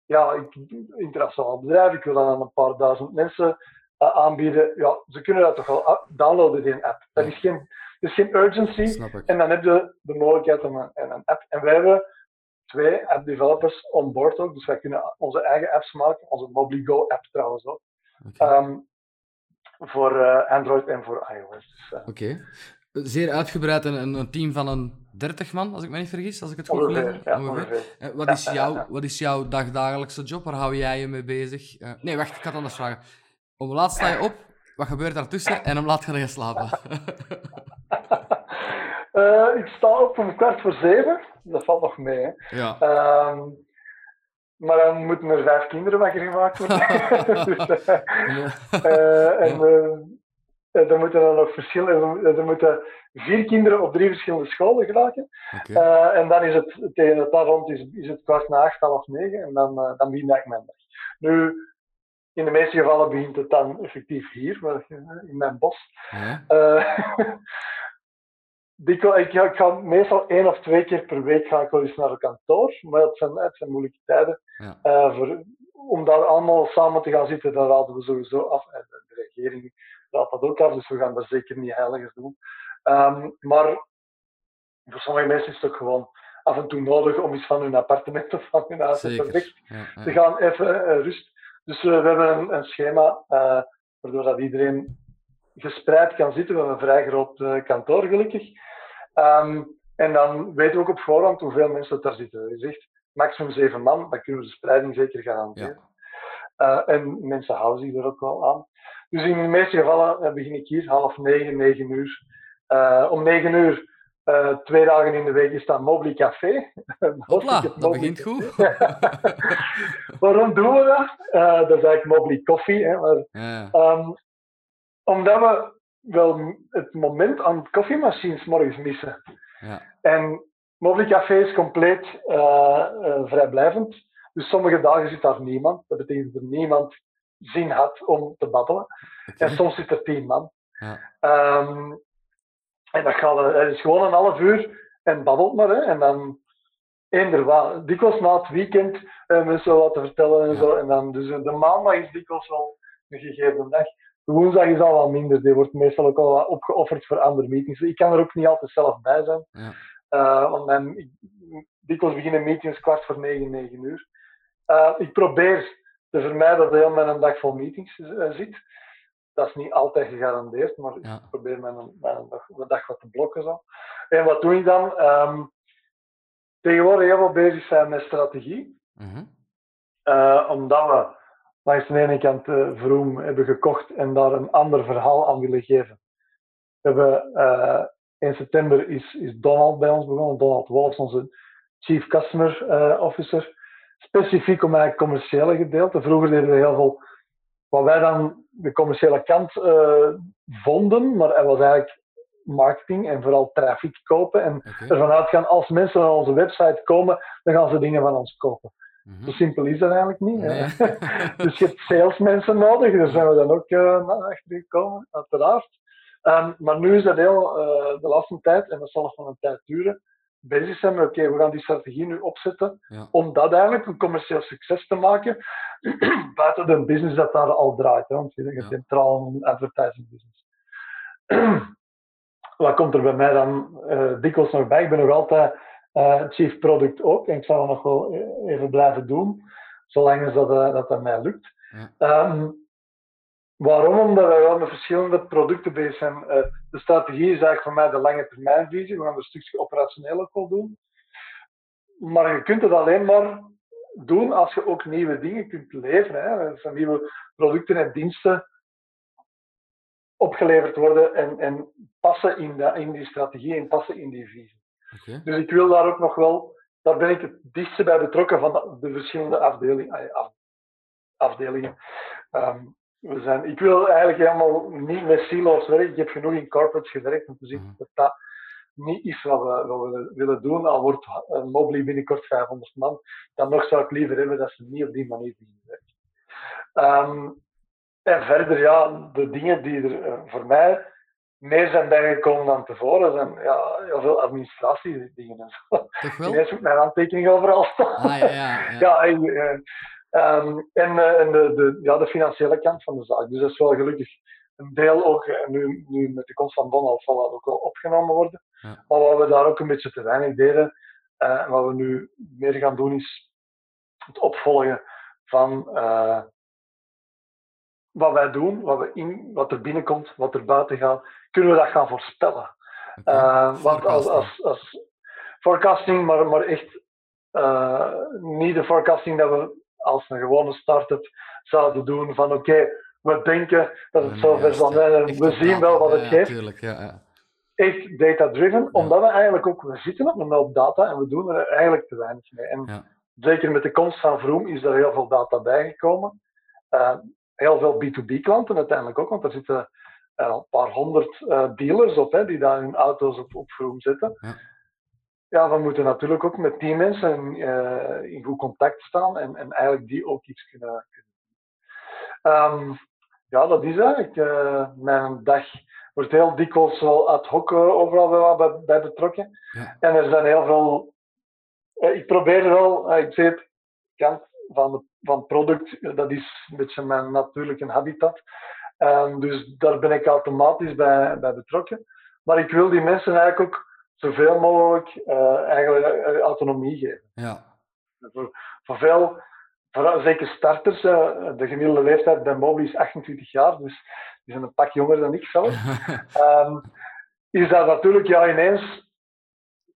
ja, ik internationaal bedrijf, ik wil dat aan een paar duizend mensen eh, aanbieden. Ja, ze kunnen dat toch wel downloaden, die app. Dat is geen, dat is geen urgency. En dan heb je de mogelijkheid om een, en een app. En wij hebben twee app developers on board ook, dus wij kunnen onze eigen apps maken. Onze Mobligo app trouwens ook. Ehm, voor eh, Android en voor iOS. Dus, eh, Oké. Zeer uitgebreid en een, een team van een 30 man, als ik me niet vergis, als ik het goed ongeveer, ja, heb. ongeveer. Eh, wat, is jouw, wat is jouw dagdagelijkse job? Waar hou jij je mee bezig? Nee, wacht, ik had anders vragen. Om laat sta je op? Wat gebeurt daartussen? En om laat ga je slapen? *laughs* *laughs* Eh, ik sta op om kwart voor zeven. Dat valt nog mee. Hè. ja. Ehm, maar dan moeten er vijf kinderen wakker gemaakt worden. *laughs* *laughs* dus, eh, eh, en er moeten dan nog verschillen. Er moeten vier kinderen op drie verschillende scholen geraken. En dan is het tegen het daar rond is, is het kwart na acht, half negen. En dan, eh, dan begint eigenlijk mijn dag. Nu, in de meeste gevallen begint het dan effectief hier, in mijn bos. Ja. *laughs* Dikwijls- ik, ga, ik ga meestal één of twee keer per week ga ik wel eens naar het kantoor, maar het zijn, het zijn moeilijke tijden. Ja. Eh, voor, om daar allemaal samen te gaan zitten, dan raden we sowieso af. En de, regering raadt dat ook af, dus we gaan dat zeker niet heiligers doen. Ehm, maar voor sommige mensen is het ook gewoon af en toe nodig om iets van hun appartement of van hun huis weg. Ja, ja. gaan even eh, rust. Dus eh, we hebben een, een schema waardoor dat iedereen gespreid kan zitten. We hebben een vrij groot kantoor, gelukkig. Ehm, en dan weten we ook op voorhand hoeveel mensen daar zitten. Je zegt maximum zeven man, dan kunnen we de spreiding zeker garanderen. Eh, en mensen houden zich er ook wel aan. Dus in de meeste gevallen eh, begin ik hier half negen, negen uur. Eh, om negen uur, twee dagen in de week, is dat Mobili Café. *laughs* Hopla, dat begint goed. *laughs* Waarom doen we dat? Dat is eigenlijk Mobili Coffee. Hè, maar, Ja, ehm, omdat we wel het moment aan koffiemachines morgens missen. ja. En Café is compleet eh, eh, vrijblijvend. Dus sommige dagen zit daar niemand. Dat betekent dat er niemand zin had om te babbelen. En soms zit er tien man. Ja. Ehm, en dat gaat, eh, het is gewoon een half uur en babbelt maar. Hè, en dan wat. Dikwijls na het weekend eh, mensen wat te vertellen en Ja. zo. En dan, dus de maandag is dikwijls wel een gegeven dag. Woensdag is al wat minder. Die wordt meestal ook al wat opgeofferd voor andere meetings. Ik kan er ook niet altijd zelf bij zijn. Ja. Eh, want mijn, ik, dikwijls beginnen meetings kwart voor negen, negen uur. Eh, ik probeer te vermijden dat heel mijn dag vol meetings eh, zit. dat is niet altijd gegarandeerd, maar ik probeer mijn, mijn, dag, wat te blokken. Zo. En wat doe ik dan? Ehm, tegenwoordig heel veel bezig zijn met strategie. Mhm. Omdat we langs de ene kant uh, Vroom hebben gekocht en daar een ander verhaal aan willen geven. We hebben, uh, in september is, is Donald bij ons begonnen, Donald Wolfs, onze Chief Customer Officer. Specifiek om het commerciële gedeelte. Vroeger deden we heel veel wat wij dan de commerciële kant vonden, maar het was eigenlijk marketing en vooral traffic kopen. En okay. ervan uitgaan, als mensen naar onze website komen, dan gaan ze dingen van ons kopen. Mhm. Zo simpel is dat eigenlijk niet. *laughs* dus je hebt salesmensen nodig, daar zijn we dan ook uh, naar achter gekomen, uiteraard. Um, maar nu is dat heel uh, de laatste tijd, en dat zal nog van een tijd duren, bezig zijn met oké, we gaan die strategie nu opzetten om dat eigenlijk een commercieel succes te maken, *clears throat* buiten de business dat daar al draait. Hè, want je hebt ja. centraal een advertising business. *clears throat* Wat komt er bij mij dan uh, dikwijls nog bij? Ik ben nog altijd uh, chief product ook. En ik zal dat nog wel e-, even blijven doen, zolang dat, uh, dat, dat mij lukt. Ja. Um, waarom? Omdat wij wel met verschillende producten bezig zijn. Uh, de strategie is eigenlijk voor mij de lange termijnvisie. We gaan een stukje operationeel ook wel doen. Maar je kunt het alleen maar doen als je ook nieuwe dingen kunt leveren. Hè. Van nieuwe producten en diensten opgeleverd worden en, en passen in, de, in die strategie en passen in die visie. Dus ik wil daar ook nog wel, daar ben ik het dichtste bij betrokken van de, verschillende afdelingen. afdelingen. Ehm, we zijn, ik wil eigenlijk helemaal niet met silo's werken. Ik heb genoeg in corporates gewerkt om te zien mhm. dat dat niet is wat we, wat we willen doen. Al wordt een binnenkort 500 man, dan nog zou ik liever hebben dat ze niet op die manier beginnen werken. Um, en verder, ja, de dingen die er eh, voor mij meer zijn bijgekomen dan tevoren. zijn ja, heel veel administratiedingen en zo. Toch wel? Ineens moet mijn handtekening overal staan. Ah, ja, ja, ja. ja en, uh, en, uh, en de, de, ja, de financiële kant van de zaak. Dus dat is wel gelukkig een deel ook, en nu, nu met de komst van Donald zal dat ook wel opgenomen worden. Ja. Maar wat we daar ook een beetje te weinig deden, uh, en wat we nu meer gaan doen, is het opvolgen van wat wij doen, wat, we in, wat er binnenkomt, wat er buiten gaat, kunnen we dat gaan voorspellen. Okay. Uh, want als, als, als forecasting, maar, maar echt uh, niet de forecasting dat we als een gewone start-up zouden doen van oké, okay, we denken dat het zover zal zijn en we zien wel wat het geeft. Tuurlijk, ja, ja. Echt data-driven, omdat we eigenlijk ook, we zitten op een hoop data en we doen er eigenlijk te weinig mee. En zeker met de komst van Vroom is er heel veel data bijgekomen. Uh, heel veel B2B klanten uiteindelijk ook, want er zitten uh, een paar honderd uh, dealers op hè, die daar hun auto's op, op Vroom zetten. Ja. ja, we moeten natuurlijk ook met die mensen uh, in goed contact staan en, en eigenlijk die ook iets kunnen, doen. Um, ja, dat is eigenlijk mijn dag. wordt heel dikwijls wel ad hoc overal bij, bij betrokken. Ja. En er zijn heel veel. ik probeer wel, ik zeg het, kant van, van product, dat is een beetje mijn natuurlijke habitat. Um, dus daar ben ik automatisch bij, bij betrokken. Maar ik wil die mensen eigenlijk ook zoveel mogelijk uh, eigenlijk eh, autonomie geven. Ja. Voor, voor veel, voor, zeker starters, uh, de gemiddelde leeftijd bij Mobi is 28 jaar, dus die zijn een pak jonger dan ik zelf. um, *laughs* is dat natuurlijk ja, ineens,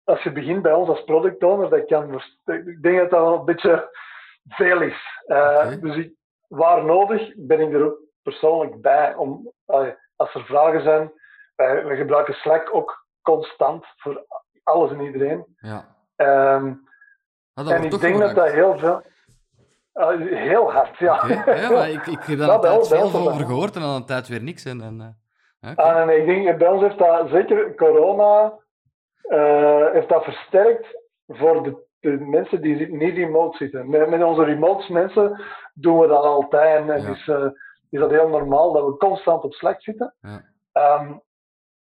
als je begint bij ons als product owner, dat kan, ik denk dat dat wel een beetje veel is. Uh, Dus ik, waar nodig ben ik er ook persoonlijk bij. Om, als er vragen zijn, we gebruiken Slack ook constant voor alles en iedereen. Ja. Um, en ik denk dat dat heel veel. Uh, heel hard, ja. Okay. ja maar ik, ik heb daar *laughs* een tijd veel over gehoord en dan een tijd weer niks. En, en, uh, okay. ah, nee, ik denk, bij ons heeft dat zeker corona uh, heeft dat versterkt voor de de mensen die niet remote zitten. Met, met onze remote mensen doen we dat altijd. En ja. is, uh, is dat heel normaal dat we constant op Slack zitten. Ja. Um,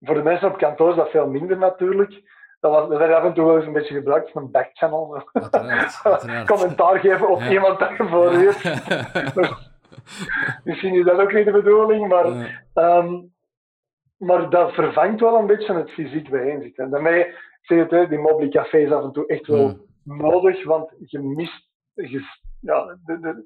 voor de mensen op kantoor is dat veel minder natuurlijk. Dat, was, dat werd af en toe wel eens een beetje gebruikt van een backchannel. *laughs* Commentaar geven op iemand dat je voor je Misschien is dat ook niet de bedoeling, maar, um, maar dat vervangt wel een beetje het fysiek bijeenzitten. En daarmee, ik zeg het, die mobile cafés af en toe echt wel nodig, want je mist. Je, ja, de, de,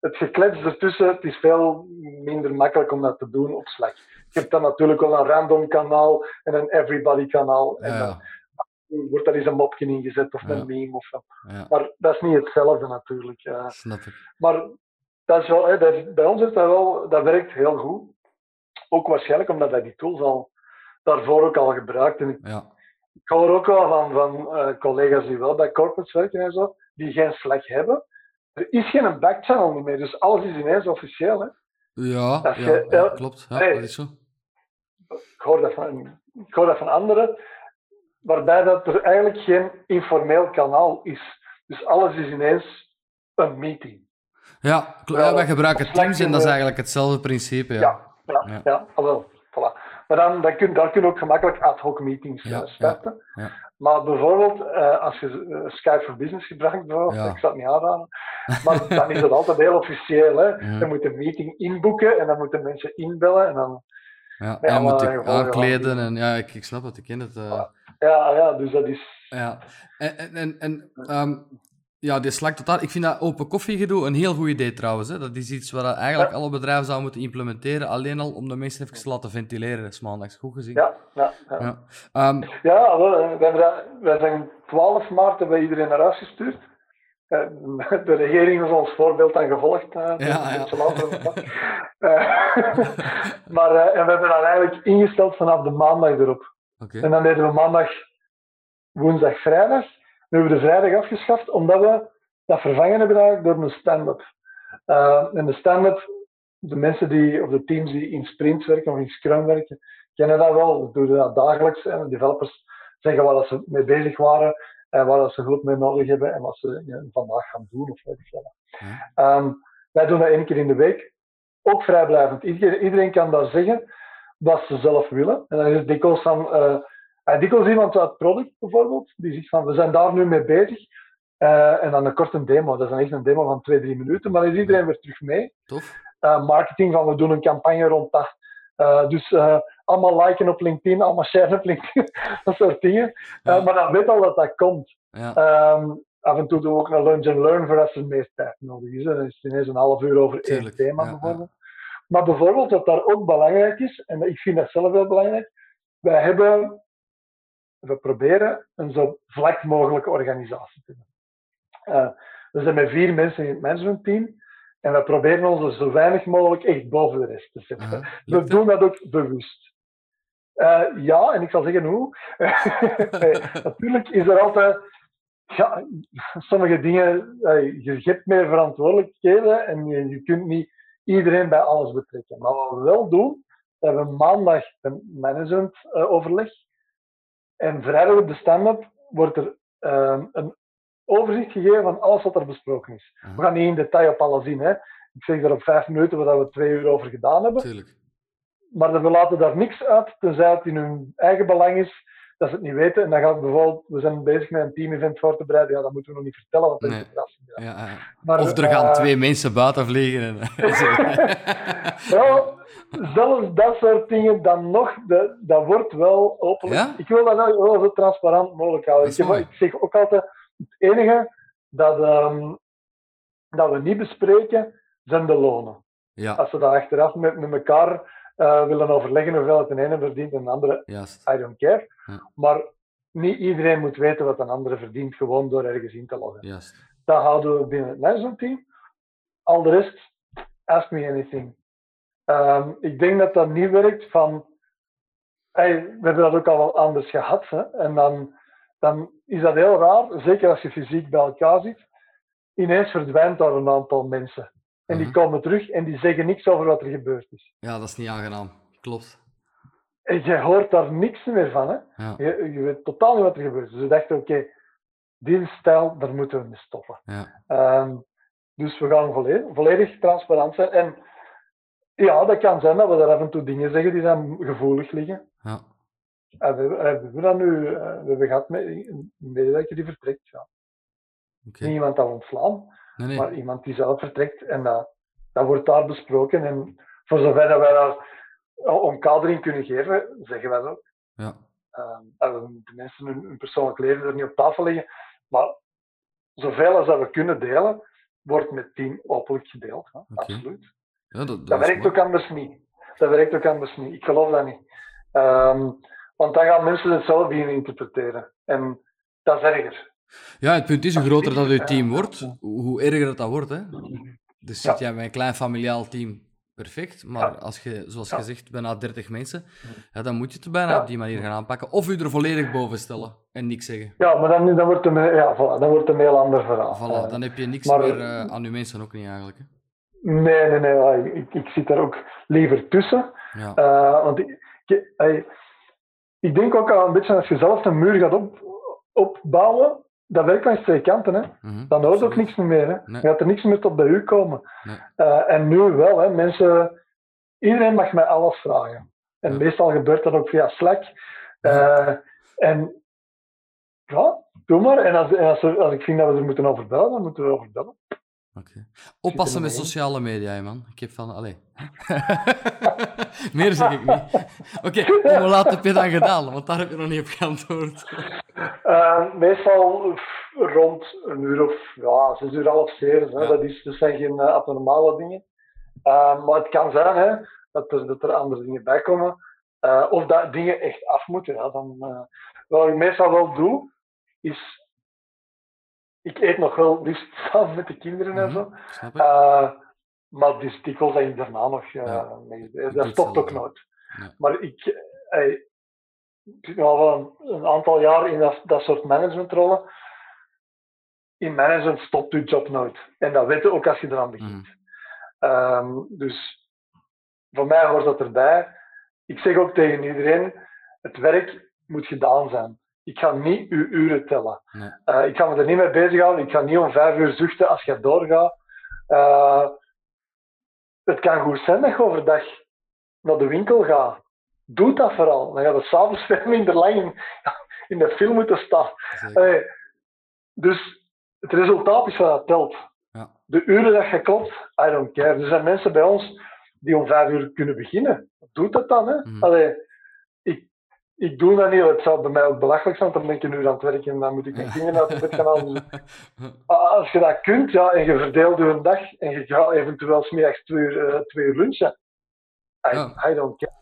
het geklets ertussen, het is veel minder makkelijk om dat te doen op Slack. Je hebt dan natuurlijk wel een random kanaal en een everybody kanaal. En dan wordt daar eens een mopje ingezet of Ja. een meme of zo. ja, Maar dat is niet hetzelfde natuurlijk. snap ik. Maar dat is wel, hè, dat bij ons is dat wel, dat werkt heel goed. Ook waarschijnlijk omdat wij die tools al daarvoor ook al gebruikt. En ik ik hoor ook wel van, van eh, collega's die wel bij corporates werken en zo, die geen Slack hebben. Er is geen backchannel meer, dus alles is ineens officieel. Hè. ja, ja, je- ja, eh, klopt. Ja, nee. dat is zo. Ik hoor dat van, ik hoor dat van anderen, waarbij dat er eigenlijk geen informeel kanaal is. Dus alles is ineens een meeting. Ja, Ja, wij gebruiken Teams en dat is eigenlijk hetzelfde principe. Ja. Ja, ja, Ja. ja. ah, wel. Voilà. Maar dan, dan kun, daar kun je ook gemakkelijk ad hoc meetings Ja, eh, starten. ja. Maar bijvoorbeeld, eh, als je eh, Skype for Business gebruikt, bijvoorbeeld, Ja. ik zou het niet aanraden, maar dan is het altijd heel officieel. Hè. Je moet een meeting inboeken en dan moeten mensen inbellen. En dan, Ja, Ja, en dan moet ik aankleden en ja, ik, ik snap het, ik ken het. ja, ja, dus dat is... Ja, en, en, en, ehm, ja, die Slack totaal. Ik vind dat open koffiegedoe een heel goed idee trouwens. Hè. Dat is iets wat eigenlijk alle bedrijven zouden moeten implementeren, alleen al om de mensen even te laten ventileren. Is maandags goed gezien. Ja, ja, ja. Ja. Ehm, Ja, eh, dat- wij zijn 12 maart hebben we iedereen naar huis gestuurd. Eh, *laughs* De regering is ons voorbeeld dan gevolgd. eh, Ja. Eh, *laughs* maar eh, en we hebben dat eigenlijk ingesteld vanaf de maandag erop. En dan deden we maandag, woensdag, vrijdag. Nu hebben we de vrijdag afgeschaft, omdat we dat vervangen hebben eigenlijk door een stand-up. Eh, en de stand-up, de mensen die, of de teams die in sprints werken of in scrum werken, kennen dat wel. We doen dat dagelijks. En de developers zeggen waar dat ze mee bezig waren en waar dat ze hulp mee nodig hebben en wat ze ja, vandaag gaan doen of weet ik veel. Ja. Ehm, wij doen dat één keer in de week. Ook vrijblijvend. Iedereen, iedereen kan daar zeggen wat ze zelf willen. En dan is het dikwijls van... eh, en dikwijls iemand uit product bijvoorbeeld, die zegt van, we zijn daar nu mee bezig. Eh, en dan een korte demo. Dat is dan echt een demo van twee, drie minuten. Maar dan is iedereen weer terug mee. Tof. Eh, marketing van, we doen een campagne rond dat. Eh, dus allemaal liken op LinkedIn, allemaal sharen op LinkedIn. *laughs* dat soort dingen. Ja. maar dan weet al dat dat komt. Ja. Ehm, af en toe doen we ook een lunch and learn voor als er meer tijd nodig is. Dan is het ineens een half uur over één thema ja, bijvoorbeeld. Maar bijvoorbeeld wat daar ook belangrijk is, en ik vind dat zelf heel belangrijk, wij hebben, we proberen een zo vlak mogelijke organisatie te doen. Eh, we zijn met vier mensen in het managementteam en we proberen ons zo weinig mogelijk echt boven de rest te zetten. We doen dat ook bewust. Eh, ja, en ik zal zeggen hoe. Nee, *laughs* *laughs* natuurlijk is er altijd. Ja, sommige dingen. eh, je hebt meer verantwoordelijkheden en je, je kunt niet iedereen bij alles betrekken. Maar wat we wel doen, we hebben maandag een managementoverleg. En vrijdag op de stand-up wordt er ehm, een overzicht gegeven van alles wat er besproken is. We gaan niet in detail op alles in. Hè. Ik zeg er op vijf minuten waar we twee uur over gedaan hebben. Tuurlijk. Maar we laten daar niks uit, tenzij het in hun eigen belang is dat ze het niet weten. En dan gaat bijvoorbeeld, we zijn bezig met een team-event voor te bereiden. Ja, dat moeten we nog niet vertellen, want dat is Nee. verrassing. Ja. Ja, ja. Maar, Of er gaan eh, twee mensen buiten vliegen. En... *laughs* *laughs* Ja, zelfs dat soort dingen dan nog, dat, dat wordt wel openlijk. Ja? Ik wil dat wel zo transparant mogelijk houden. Ik, heb- zeg ook altijd, het enige dat, ehm, dat we niet bespreken, zijn de lonen. ja, Als we dat achteraf met, met elkaar eh, willen overleggen hoeveel het een ene verdient en de andere. I don't care. Ja. Maar niet iedereen moet weten wat een andere verdient, gewoon door ergens in te loggen. Dat houden we binnen het managementteam. Al de rest, ask me anything. Ehm, ik denk dat dat niet werkt van... Hey, we hebben dat ook al wel anders gehad. Hè? En dan, dan is dat heel raar, zeker als je fysiek bij elkaar zit. Ineens verdwijnt daar een aantal mensen. En die Mhm. komen terug en die zeggen niks over wat er gebeurd is. Ja, dat is niet aangenaam. Klopt. En je hoort daar niks meer van. Hè? Ja, Je, je weet totaal niet wat er gebeurt. Dus we dachten, oké, die stijl, daar moeten we mee stoppen. ja. Ehm, dus we gaan volledig, volledig transparant zijn. En ja, dat kan zijn dat we daar af en toe dingen zeggen die dan gevoelig liggen. ja. En we, hebben- we hebben dat nu, eh, we hebben gehad met een medewerker die vertrekt. Ja. Oké. Niet iemand dat ontslaan, Nee, nee. maar iemand die zelf vertrekt. En dat, dat wordt daar besproken. En voor zover dat wij daar omkadering kunnen geven, zeggen wij dat ook. Ja. Ehm, we moeten mensen hun, hun persoonlijk leven er niet op tafel leggen. Maar zoveel als dat we kunnen delen, wordt met team openlijk gedeeld. Hè? Absoluut. Ja, dat, dat, Dat is werkt ook anders niet. Dat werkt ook anders niet. Ik geloof dat niet. Ehm, want dan gaan mensen het zelf beginnen interpreteren. En dat is erger. Ja, het punt is, hoe groter dat je Ja. team wordt, hoe erger dat dat wordt. Hè? Dus Ja. zit jij met een klein familiaal team, perfect. Maar Ja. als je, zoals Ja. gezegd, bijna 30 mensen, ja, dan moet je het bijna op die manier gaan aanpakken. Of je er volledig boven stellen en niks zeggen. Ja, maar dan, dan, wordt, het een, ja, voilà, dan wordt het een heel ander verhaal. Voilà, dan heb je niks maar- meer eh, aan je mensen ook niet eigenlijk. Hè? Nee, nee, nee. Ik, ik zit daar ook liever tussen. Ja. Eh, want ik, ik, denk ook al een beetje als je zelf een muur gaat op, opbouwen, dat werkt langs twee kanten. Hè. Mhm, Dan hoort ook niks meer. Hè. Nee. Dan gaat er niks meer tot bij u komen. Nee. Eh, en nu wel, hè. mensen, iedereen mag mij alles vragen. En Ja. meestal gebeurt dat ook via Slack. Eh, en ja, doe maar. En als, en als, er- als ik vind dat we er moeten over bellen, dan moeten we erover bellen. Oké. Oppassen met sociale media, man. Ik heb van... Allee. *laughs* Meer zeg ik niet. Oké, *laughs* hoe laat heb je dan gedaan? Want daar heb je nog niet op geantwoord. Eh, meestal rond een uur of ja, zes uur, half zeven. Ja. Dat, is, dat zijn geen eh, abnormale dingen. Eh, maar het kan zijn hè, dat, er, dat er andere dingen bij komen. Eh, of dat dingen echt af moeten. Ja, dan, eh, wat ik meestal wel doe, is... Ik eet nog wel liefst *laughs* samen met de kinderen en Mhm, zo. Eh, maar is dikwijls dat ik daarna nog... eh, Ja. mee- doe dat stopt ook nooit. Ja. Maar ik... eh, ik zit nu al een, een aantal jaar in dat, dat soort managementrollen. In management stopt je job nooit. En dat weet je ook als je eraan begint. Mhm. Ehm, dus voor mij hoort dat erbij. Ik zeg ook tegen iedereen, het werk moet gedaan zijn. Ik ga niet uw uren tellen. Nee. Eh, ik ga me er niet mee bezighouden. Ik ga niet om vijf uur zuchten als je doorgaat. Eh, het kan goed zijn dat je overdag naar de winkel gaat. Doe dat vooral. Dan gaat het s'avonds *laughs* veel minder lang in, in de film moeten staan. Hey, dus het resultaat is wat dat telt. Ja. De uren dat je klopt, I don't care. Er zijn mensen bij ons die om vijf uur kunnen beginnen. Doe dat dan, hè. Mhm. Allee, ik, doe dat niet. Het zou bij mij ook belachelijk zijn, want dan ben ik een uur aan het werken en dan moet ik mijn *laughs* kinderen uit bed gaan halen. Dus als je dat kunt, ja, en je verdeelt je een dag en je gaat eventueel smiddags twee uur, eh, twee uur lunchen. I, Ja. I don't care.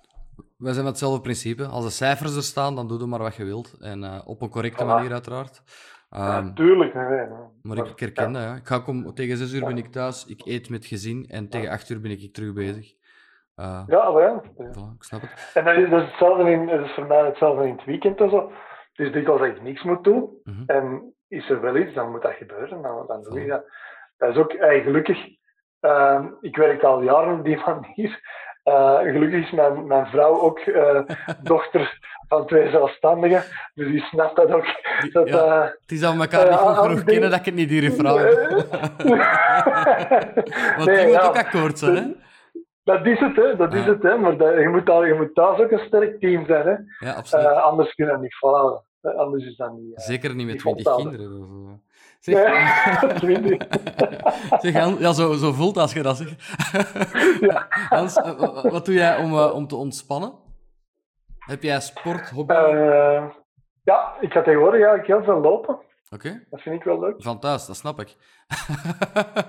Wij zijn met hetzelfde principe. Als de cijfers er staan, dan doe je maar wat je wilt. En eh, op een correcte Voilà. manier, uiteraard. Ehm, Natuurlijk, nee, nee. nee. maar ik, herken dat, ja. Ik ga ook om, tegen zes uur ben ik thuis, ik eet met gezin en tegen acht uur ben ik terug bezig. Eh, Ja, maar ja. voilà, ik snap het. En dat is, dat is hetzelfde in, dat is voor mij hetzelfde in het weekend en zo. Dus dikwijls dat ik niks moet doen Mhm. en is er wel iets, dan moet dat gebeuren. Dan, dan doe je dat. Dat is ook eh, gelukkig. ehm, ik werk al jaren op die *laughs* manier. Eh, gelukkig is mijn, mijn vrouw ook eh, *laughs* dochter van twee zelfstandigen, dus die snapt dat ook. Dat, ja. Het is we elkaar niet goed ah, genoeg kennen dat ik het niet durf vragen. *laughs* Want Nee, die moet ja. ook akkoord zijn, hè? Dat is het, hè. Dat is het, hè. Maar dat, je, moet daar, je moet thuis ook een sterk team zijn, hè. Ja, absoluut. Eh, anders kun je dat niet volhouden. Eh, Anders is dat niet... eh, Zeker niet met die 20 volhouden. kinderen. of zo. Zeg, Nee, *laughs* *laughs* twintig. zeg Hans- ja, zo, zo voelt als je dat zegt. Ja. *laughs* Hans, wa- wat doe jij om, om te ontspannen? Heb jij sport, hobby? Ja, ik ga tegenwoordig eigenlijk heel veel lopen. Oké, Dat vind ik wel leuk. van thuis, dat snap ik. *laughs*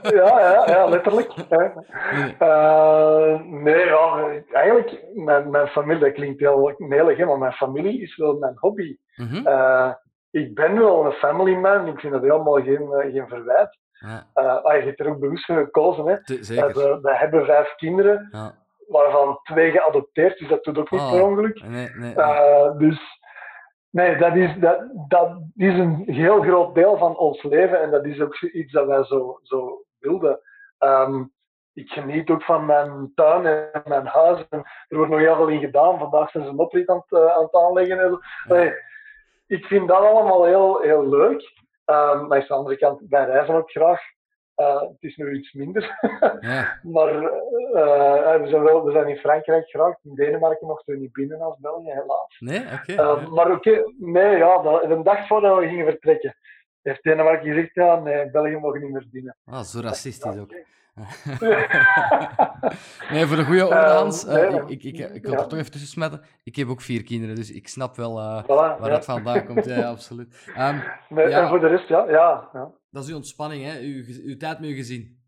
Ja, ja, ja letterlijk. hè. Nee. Eh, nee, ja, eigenlijk, mijn, mijn familie, dat klinkt heel melig, hè, maar mijn familie is wel mijn hobby. Mhm. Eh, ik ben wel een family man, ik vind dat helemaal geen, eh, geen verwijt. Ja, ah, je hebt er ook bewust voor gekozen. Hè. te- zeker. hebben- we hebben vijf kinderen, Ja. waarvan twee geadopteerd, dus dat doet ook niet Ah. per ongeluk. Nee, nee, nee. Dus nee, dat is, dat, dat is een heel groot deel van ons leven en dat is ook iets dat wij zo, zo wilden. Ehm, ik geniet ook van mijn tuin en mijn huis. En er wordt nog heel veel in gedaan. Vandaag zijn ze een oprit aan het, eh, aan het aanleggen. En zo. Nee, ik vind dat allemaal heel, heel leuk. Ehm, maar aan de andere kant, wij reizen ook graag. Eh, het is nu iets minder. *laughs* Ja, Maar eh, we, zijn wel, we zijn in Frankrijk geraakt. In Denemarken mochten we niet binnen als België, helaas. nee, oké. Eh, maar oké, nee, ja, dat, een dag voordat we gingen vertrekken, heeft Denemarken gezegd, ja, nee, België mag niet meer binnen. Ah, zo racistisch ook. *laughs* Nee, voor de goede orde, Hans. eh, ik, ik, ik, ik wil ja. er toch even tussen smetten. Ik heb ook vier kinderen, dus ik snap wel eh, Voilà, waar ja. dat vandaan komt. Ja, absoluut. *laughs* Nee, Ja. En voor de rest, ja, ja, ja. Dat is uw ontspanning, hè? Uw, uw tijd met uw gezin.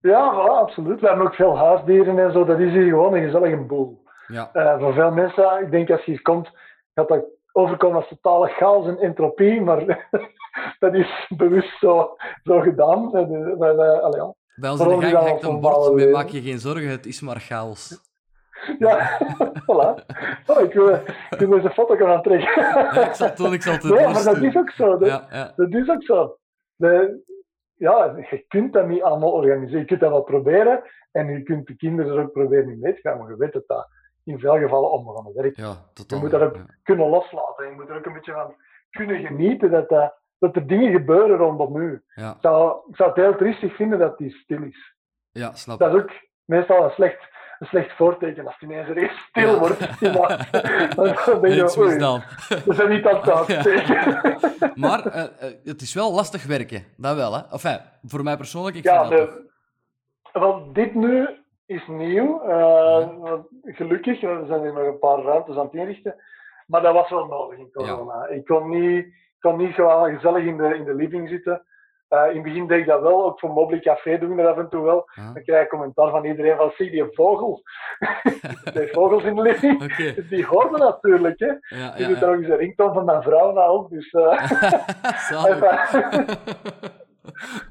Ja, voilà, absoluut. We hebben ook veel huisdieren en zo. Dat is hier gewoon een gezellige boel. Ja. Uh, voor veel mensen, ik denk als je hier komt, gaat dat overkomen als totale chaos en entropie, maar *laughs* dat is bewust zo, zo gedaan. Uh, uh, allee, ja. Bij ons in de gang hangt een bord met maak je geen zorgen, het is maar chaos. Ja, *laughs* voilà. Oh, ik, wil, ik wil eens een foto gaan trekken. Ja, ik zal het doen, ik zal het doen. Nee, maar dat is ook zo. Dat, ja, ja. dat is ook zo. De, ja, je kunt dat niet allemaal organiseren. Je kunt dat wel proberen en je kunt de kinderen er ook proberen in mee te gaan, maar je weet dat dat in veel gevallen onbegonnen werkt. Ja, totaal. Je moet dat ook ja. kunnen loslaten. Je moet er ook een beetje van kunnen genieten dat, dat, dat er dingen gebeuren rondom u. Ja. Ik, zou, ik zou het heel triestig vinden dat die stil is. ja, snap Dat is ook meestal een slecht, een slecht voorteken als het ineens er eens stil Ja. wordt. Ja. *laughs* Dan denk je, misdaan. we zijn niet aan het uitsteken. *laughs* Maar eh, eh, het is wel lastig werken, dat wel, hè? Enfin, voor mij persoonlijk, ik Ja, vind dat de, wel, dit nu is nieuw. eh, Gelukkig, we zijn hier nog een paar ruimtes aan het inrichten. Maar dat was wel nodig in corona. Ik kon niet, kon niet gewoon gezellig in de, in de living zitten. Eh, in het begin deed ik dat wel, ook voor Mobile Café doen we dat af en toe wel. Ja. Dan krijg ik commentaar van iedereen van, zie die vogel. *laughs* die vogels in de living. *laughs* Oké, Die hoorden natuurlijk, hè. ja, Die doet ja. trouwens de ringtoon van mijn vrouw nou ook, dus... eh, *laughs* Zalig.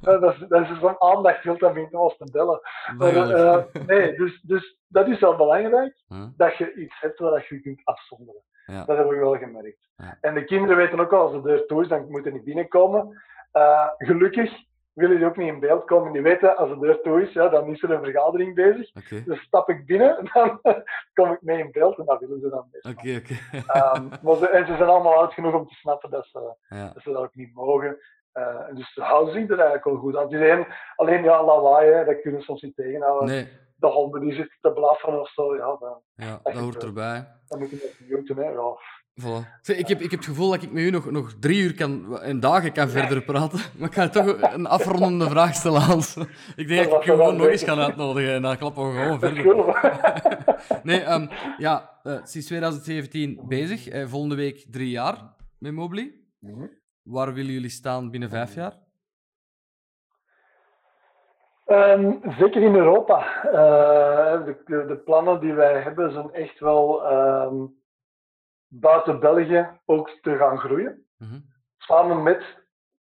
dat is, dat is zo'n aandacht heel dat vindt als te bellen. Maar, eh, nee, dus, dus dat is wel belangrijk, Huh? dat je iets hebt waar je kunt afzonderen. Dat heb ik wel gemerkt. En de kinderen weten ook al, als de deur toe is, dan moeten die niet binnenkomen. Eh, gelukkig willen die ook niet in beeld komen. Die weten, als de deur toe is, ja, dan is er een vergadering bezig. Dus stap ik binnen, *laughs* dan kom ik mee in beeld en dat willen ze dan best. oké, oké. Ehm, maar ze, en ze zijn allemaal oud genoeg om te snappen dat ze, Ja. dat ze dat ook niet mogen. Eh, dus ze houden zich er eigenlijk wel goed aan. Alleen ja, lawaai, hè, dat kunnen we soms niet tegenhouden. Nee, De honden die zitten te blaffen of zo, ja, dan, ja, dat hoort erbij. dan moet je dat niet doen. Hè. Ja. Voilà. Ik heb, ik heb het gevoel dat ik met u nog, nog drie uur kan, en dagen kan verder praten. *laughs* Maar ik ga toch een afrondende vraag stellen, Hans. Ik denk dat ik je gewoon nog eens ga uitnodigen en dan klappen we gewoon verder. *laughs* Nee, ehm, ja, eh, sinds 2017 bezig. Eh, volgende week drie jaar met Mobly. Waar willen jullie staan binnen vijf jaar? Ehm, zeker in Europa. Eh, de, de, de plannen die wij hebben zijn echt wel ehm, buiten België ook te gaan groeien. Mhm. Samen met,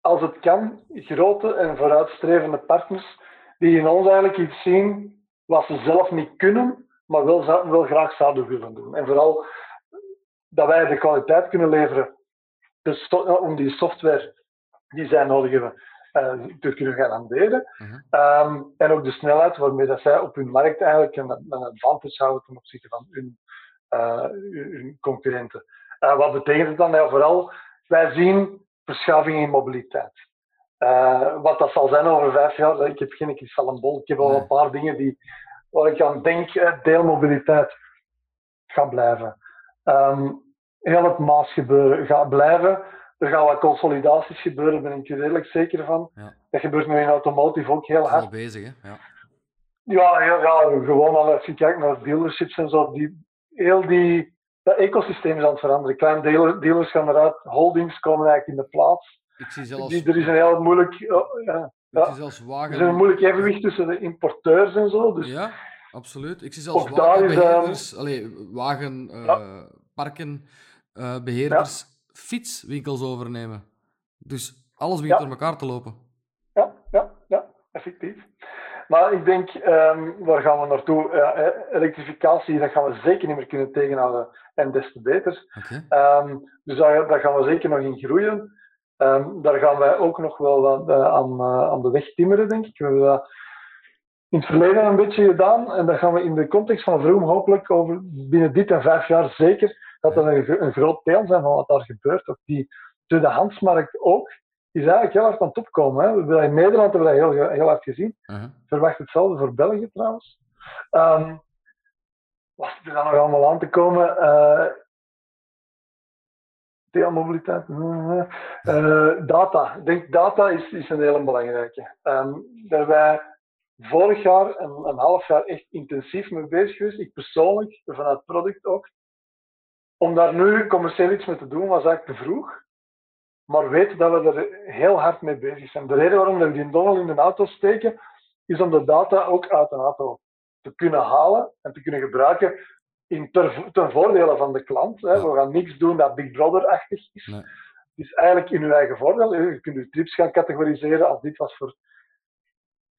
als het kan, grote en vooruitstrevende partners die in ons eigenlijk iets zien wat ze zelf niet kunnen, maar wel, wel graag zouden willen doen. En vooral dat wij de kwaliteit kunnen leveren sto- om die software die zij nodig hebben eh, te kunnen garanderen. Mhm. Ehm, en ook de snelheid waarmee dat zij op hun markt eigenlijk een, een advantage houden ten opzichte van hun, eh, hun hun concurrenten. Eh, wat betekent het dan? Ja, vooral, wij zien verschuiving in mobiliteit. Eh, wat dat zal zijn over vijf jaar, ik heb geen kristallenbol. Ik heb al Nee. een paar dingen die, waar ik aan denk, eh, deelmobiliteit gaat blijven. Ehm, heel het Maas gebeuren gaat blijven. Er gaan wat consolidaties gebeuren, daar ben ik er redelijk zeker van. Ja. Dat gebeurt nu in automotive ook heel hard. Al bezig, hè? Ja. Ja, ja, ja, gewoon al als je kijkt naar dealerships en zo, die, heel die, dat ecosysteem is aan het veranderen. Kleine dealer, dealers gaan eruit, holdings komen eigenlijk in de plaats. Ik zie zelfs, Die, er is een heel moeilijk, oh, ja, zie zelfs er wagen... is een moeilijk evenwicht tussen de importeurs en zo. Dus Ja, absoluut. Ik zie zelfs is, wagenbeheerders, allee, wagenparken, eh, beheerders, fietswinkels overnemen. Dus alles begint door elkaar te lopen. ja, ja, ja, effectief. Maar ik denk, ehm, waar gaan we naartoe? Elektrificatie, dat gaan we zeker niet meer kunnen tegenhouden. En des te beter. Ehm, dus daar, daar gaan we zeker nog in groeien. Ehm, daar gaan wij ook nog wel wat eh, aan, eh, aan de weg timmeren, denk ik. We hebben dat in het verleden een beetje gedaan. En dat gaan we in de context van Vroom hopelijk over binnen dit en vijf jaar zeker dat dat een, een groot deel zijn van wat daar gebeurt. Ook die tweedehandsmarkt ook, is eigenlijk heel hard aan het opkomen. Hè. In Nederland hebben we dat heel, heel hard gezien. Uh-huh. Verwacht hetzelfde voor België trouwens. Ehm, wat is er dan nog allemaal aan te komen? Eh deelmobiliteit. eh, data. Ik denk data is, is een hele belangrijke. Ehm daar wij vorig jaar een, een half jaar echt intensief mee bezig geweest. Ik persoonlijk, vanuit product ook. Om daar nu commercieel iets mee te doen was eigenlijk te vroeg. Maar weet dat we er heel hard mee bezig zijn. De reden waarom we die dongle in de auto steken, is om de data ook uit een auto te kunnen halen en te kunnen gebruiken in ter, ten voordele van de klant. Hè. We gaan niks doen dat Big Brother-achtig is. Nee. Het is eigenlijk in uw eigen voordeel. Je kunt uw trips gaan categoriseren als dit was voor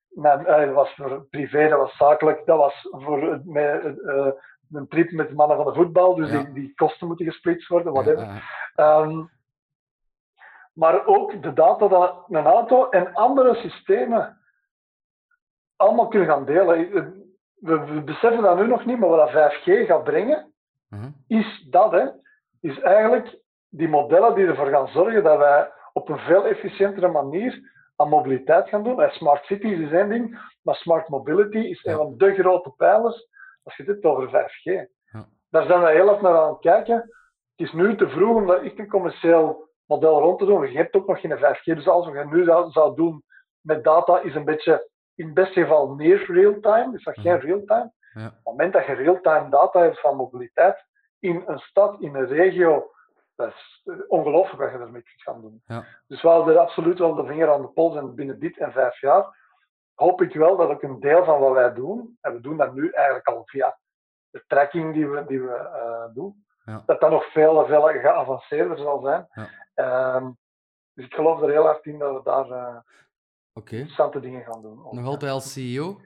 mijn, eh, dat was voor privé, dat was zakelijk, dat was voor eh, met, een trip met mannen van de voetbal, dus Ja. die, die kosten moeten gesplitst worden, whatever. Ja, Ehm, maar ook de data dat een auto en andere systemen allemaal kunnen gaan delen. We, we beseffen dat nu nog niet, maar wat dat 5G gaat brengen, mhm. is dat, hè, is eigenlijk die modellen die ervoor gaan zorgen dat wij op een veel efficiëntere manier aan mobiliteit gaan doen. En smart cities is één ding, maar smart mobility is Ja. een van de grote pijlers als je dit over 5G. Ja. Daar zijn we heel erg naar aan het kijken. Het is nu te vroeg om daar echt een commercieel model rond te doen. Je hebt ook nog geen 5G, dus alles wat je nu zou, zou doen met data is een beetje in het beste geval meer real-time, dus nog geen real-time. Ja. Op het moment dat je real-time data hebt van mobiliteit in een stad, in een regio, dat is eh, ongelooflijk wat je ermee kunt gaan doen. Ja. Dus we houden absoluut wel de vinger aan de pols en binnen dit en vijf jaar hoop ik wel dat ook een deel van wat wij doen, en we doen dat nu eigenlijk al via de tracking die we, die we eh, doen, Ja. dat dat nog veel, veel geavanceerder zal zijn. Ja. Ehm, dus ik geloof er heel hard in dat we daar eh, interessante dingen gaan doen. Nog altijd als CEO?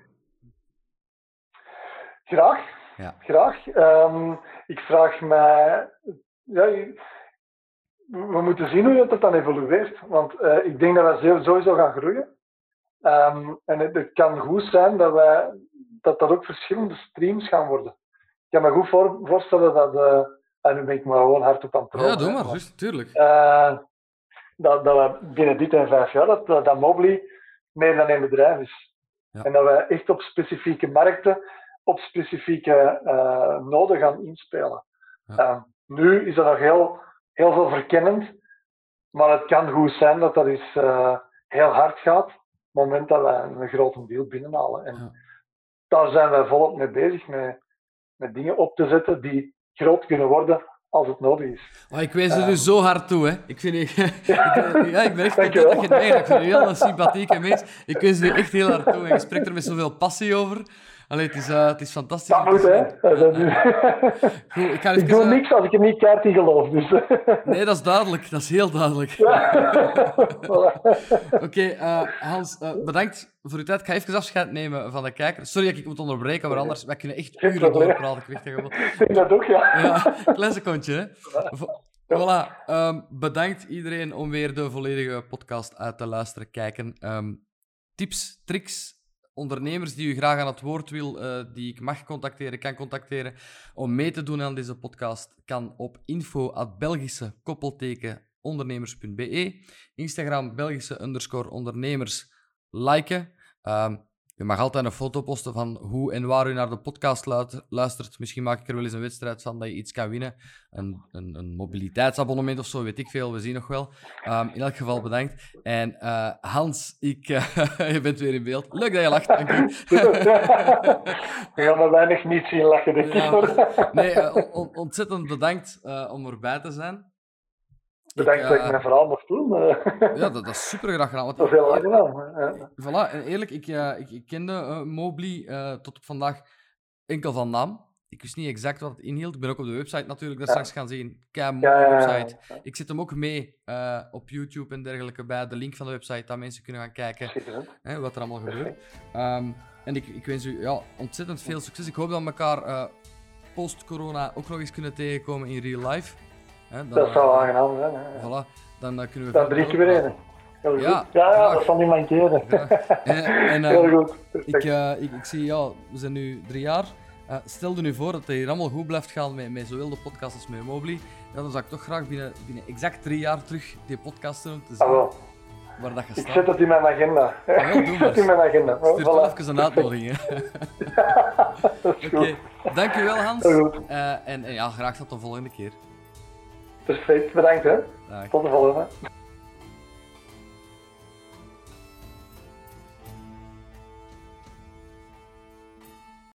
Graag. Ja. Graag. Ehm, ik vraag mij. Ja, we moeten zien hoe dat dan evolueert. Want eh, ik denk dat wij sowieso gaan groeien. Ehm, en het, het kan goed zijn dat, wij, dat dat ook verschillende streams gaan worden. Ik kan me goed voor, voorstellen dat. eh, en nu ben ik maar gewoon hardop aan het Ja, doe maar, juist, tuurlijk. eh, dat, dat we binnen dit en vijf jaar, dat, dat, meer dan één bedrijf is. Ja. En dat we echt op specifieke markten, op specifieke eh, noden gaan inspelen. Ja. Eh, nu is dat nog heel, heel veel verkennend, maar het kan goed zijn dat dat eh, heel hard gaat, op het moment dat we een grote deal binnenhalen. En Ja. daar zijn wij volop mee bezig, met, met dingen op te zetten die groot kunnen worden als het nodig is. Oh, ik wens er nu Ehm. zo hard toe, hè. Ik, vind, ik, *laughs* ik, ja, ik ben echt content dat je het. Ik vind je een sympathieke mens. Ik wens er echt heel hard toe. En je spreekt er met zoveel passie over. Allee, het is, eh, het is fantastisch. Dat moet, hè. Dat is- *laughs* Goed, ik ga Ik doe eh, niks als ik er niet kaart in geloof. Dus. *laughs* Nee, dat is duidelijk. Dat is heel duidelijk. *laughs* Oké, eh, Hans, bedankt voor uw tijd. Ik ga even afscheid nemen van de kijker. Sorry dat ik moet onderbreken, maar anders wij kunnen echt uren doorpraten. Ik weet dat denk ook, ja. Ja, klein secondje, hè. Vo- Voilà. ehm, bedankt iedereen om weer de volledige podcast uit te luisteren, kijken. Ehm, tips, tricks, ondernemers die u graag aan het woord wil, eh, die ik mag contacteren, kan contacteren, om mee te doen aan deze podcast, kan op info.belgische koppelteken ondernemers.be. Instagram Belgische underscore ondernemers liken. Ehm, je mag altijd een foto posten van hoe en waar u naar de podcast luistert. Misschien maak ik er wel eens een wedstrijd van dat je iets kan winnen. Een, een, een mobiliteitsabonnement of zo, weet ik veel. We zien nog wel. Ehm, in elk geval bedankt. En eh, Hans, ik, eh, *laughs* je bent weer in beeld. Leuk dat je lacht, dank u. We gaan er weinig niet zien lachen, denk ik. Ja, hoor. Nee, eh, on- on- ontzettend bedankt om erbij te zijn. Bedankt Ik, dat ik mijn verhaal mocht doen. eh. Ja, dat, dat is super graag gedaan. want Dat is heel eh. Voilà, en eerlijk, ik, eh, ik, ik kende Mobly eh, tot op vandaag enkel van naam. Ik wist niet exact wat het inhield. Ik ben ook op de website natuurlijk daar Ja. straks gaan zien. Kei Ja, ja, ja. website. Ik zet hem ook mee op YouTube en dergelijke bij. De link van de website, dat mensen kunnen gaan kijken hè, wat er allemaal gebeurt. Ehm, en ik, ik wens u ja, ontzettend veel succes. Ik hoop dat we elkaar post-corona ook nog eens kunnen tegenkomen in real life. Hè, dan, Dat eh, zou aangenaam zijn. hè. Voilà, dan eh, kunnen we... Dan drie keer goed. Ja, Ja, ja, dat zal niet mankeren. Ja. En, en, *laughs* eh, Heel goed. Ik, Perfect. eh, ik, ik zie, ja, we zijn nu drie jaar. Eh, stel je nu voor dat het hier allemaal goed blijft gaan met, met zowel de podcast als met Mobly. Ja, dan zou ik toch graag binnen, binnen exact drie jaar terug die podcast doen. Te zien Ah, waar dat je Ik zet het in mijn agenda. Ik *laughs* maar. zet in mijn agenda. Stuur Voilà. even een uitnodiging. *laughs* Dat Oké, goed. dankjewel Hans. Heel goed. Eh, en, en ja, graag tot de volgende keer. Perfect. Bedankt hè. Dag. Tot de volgende.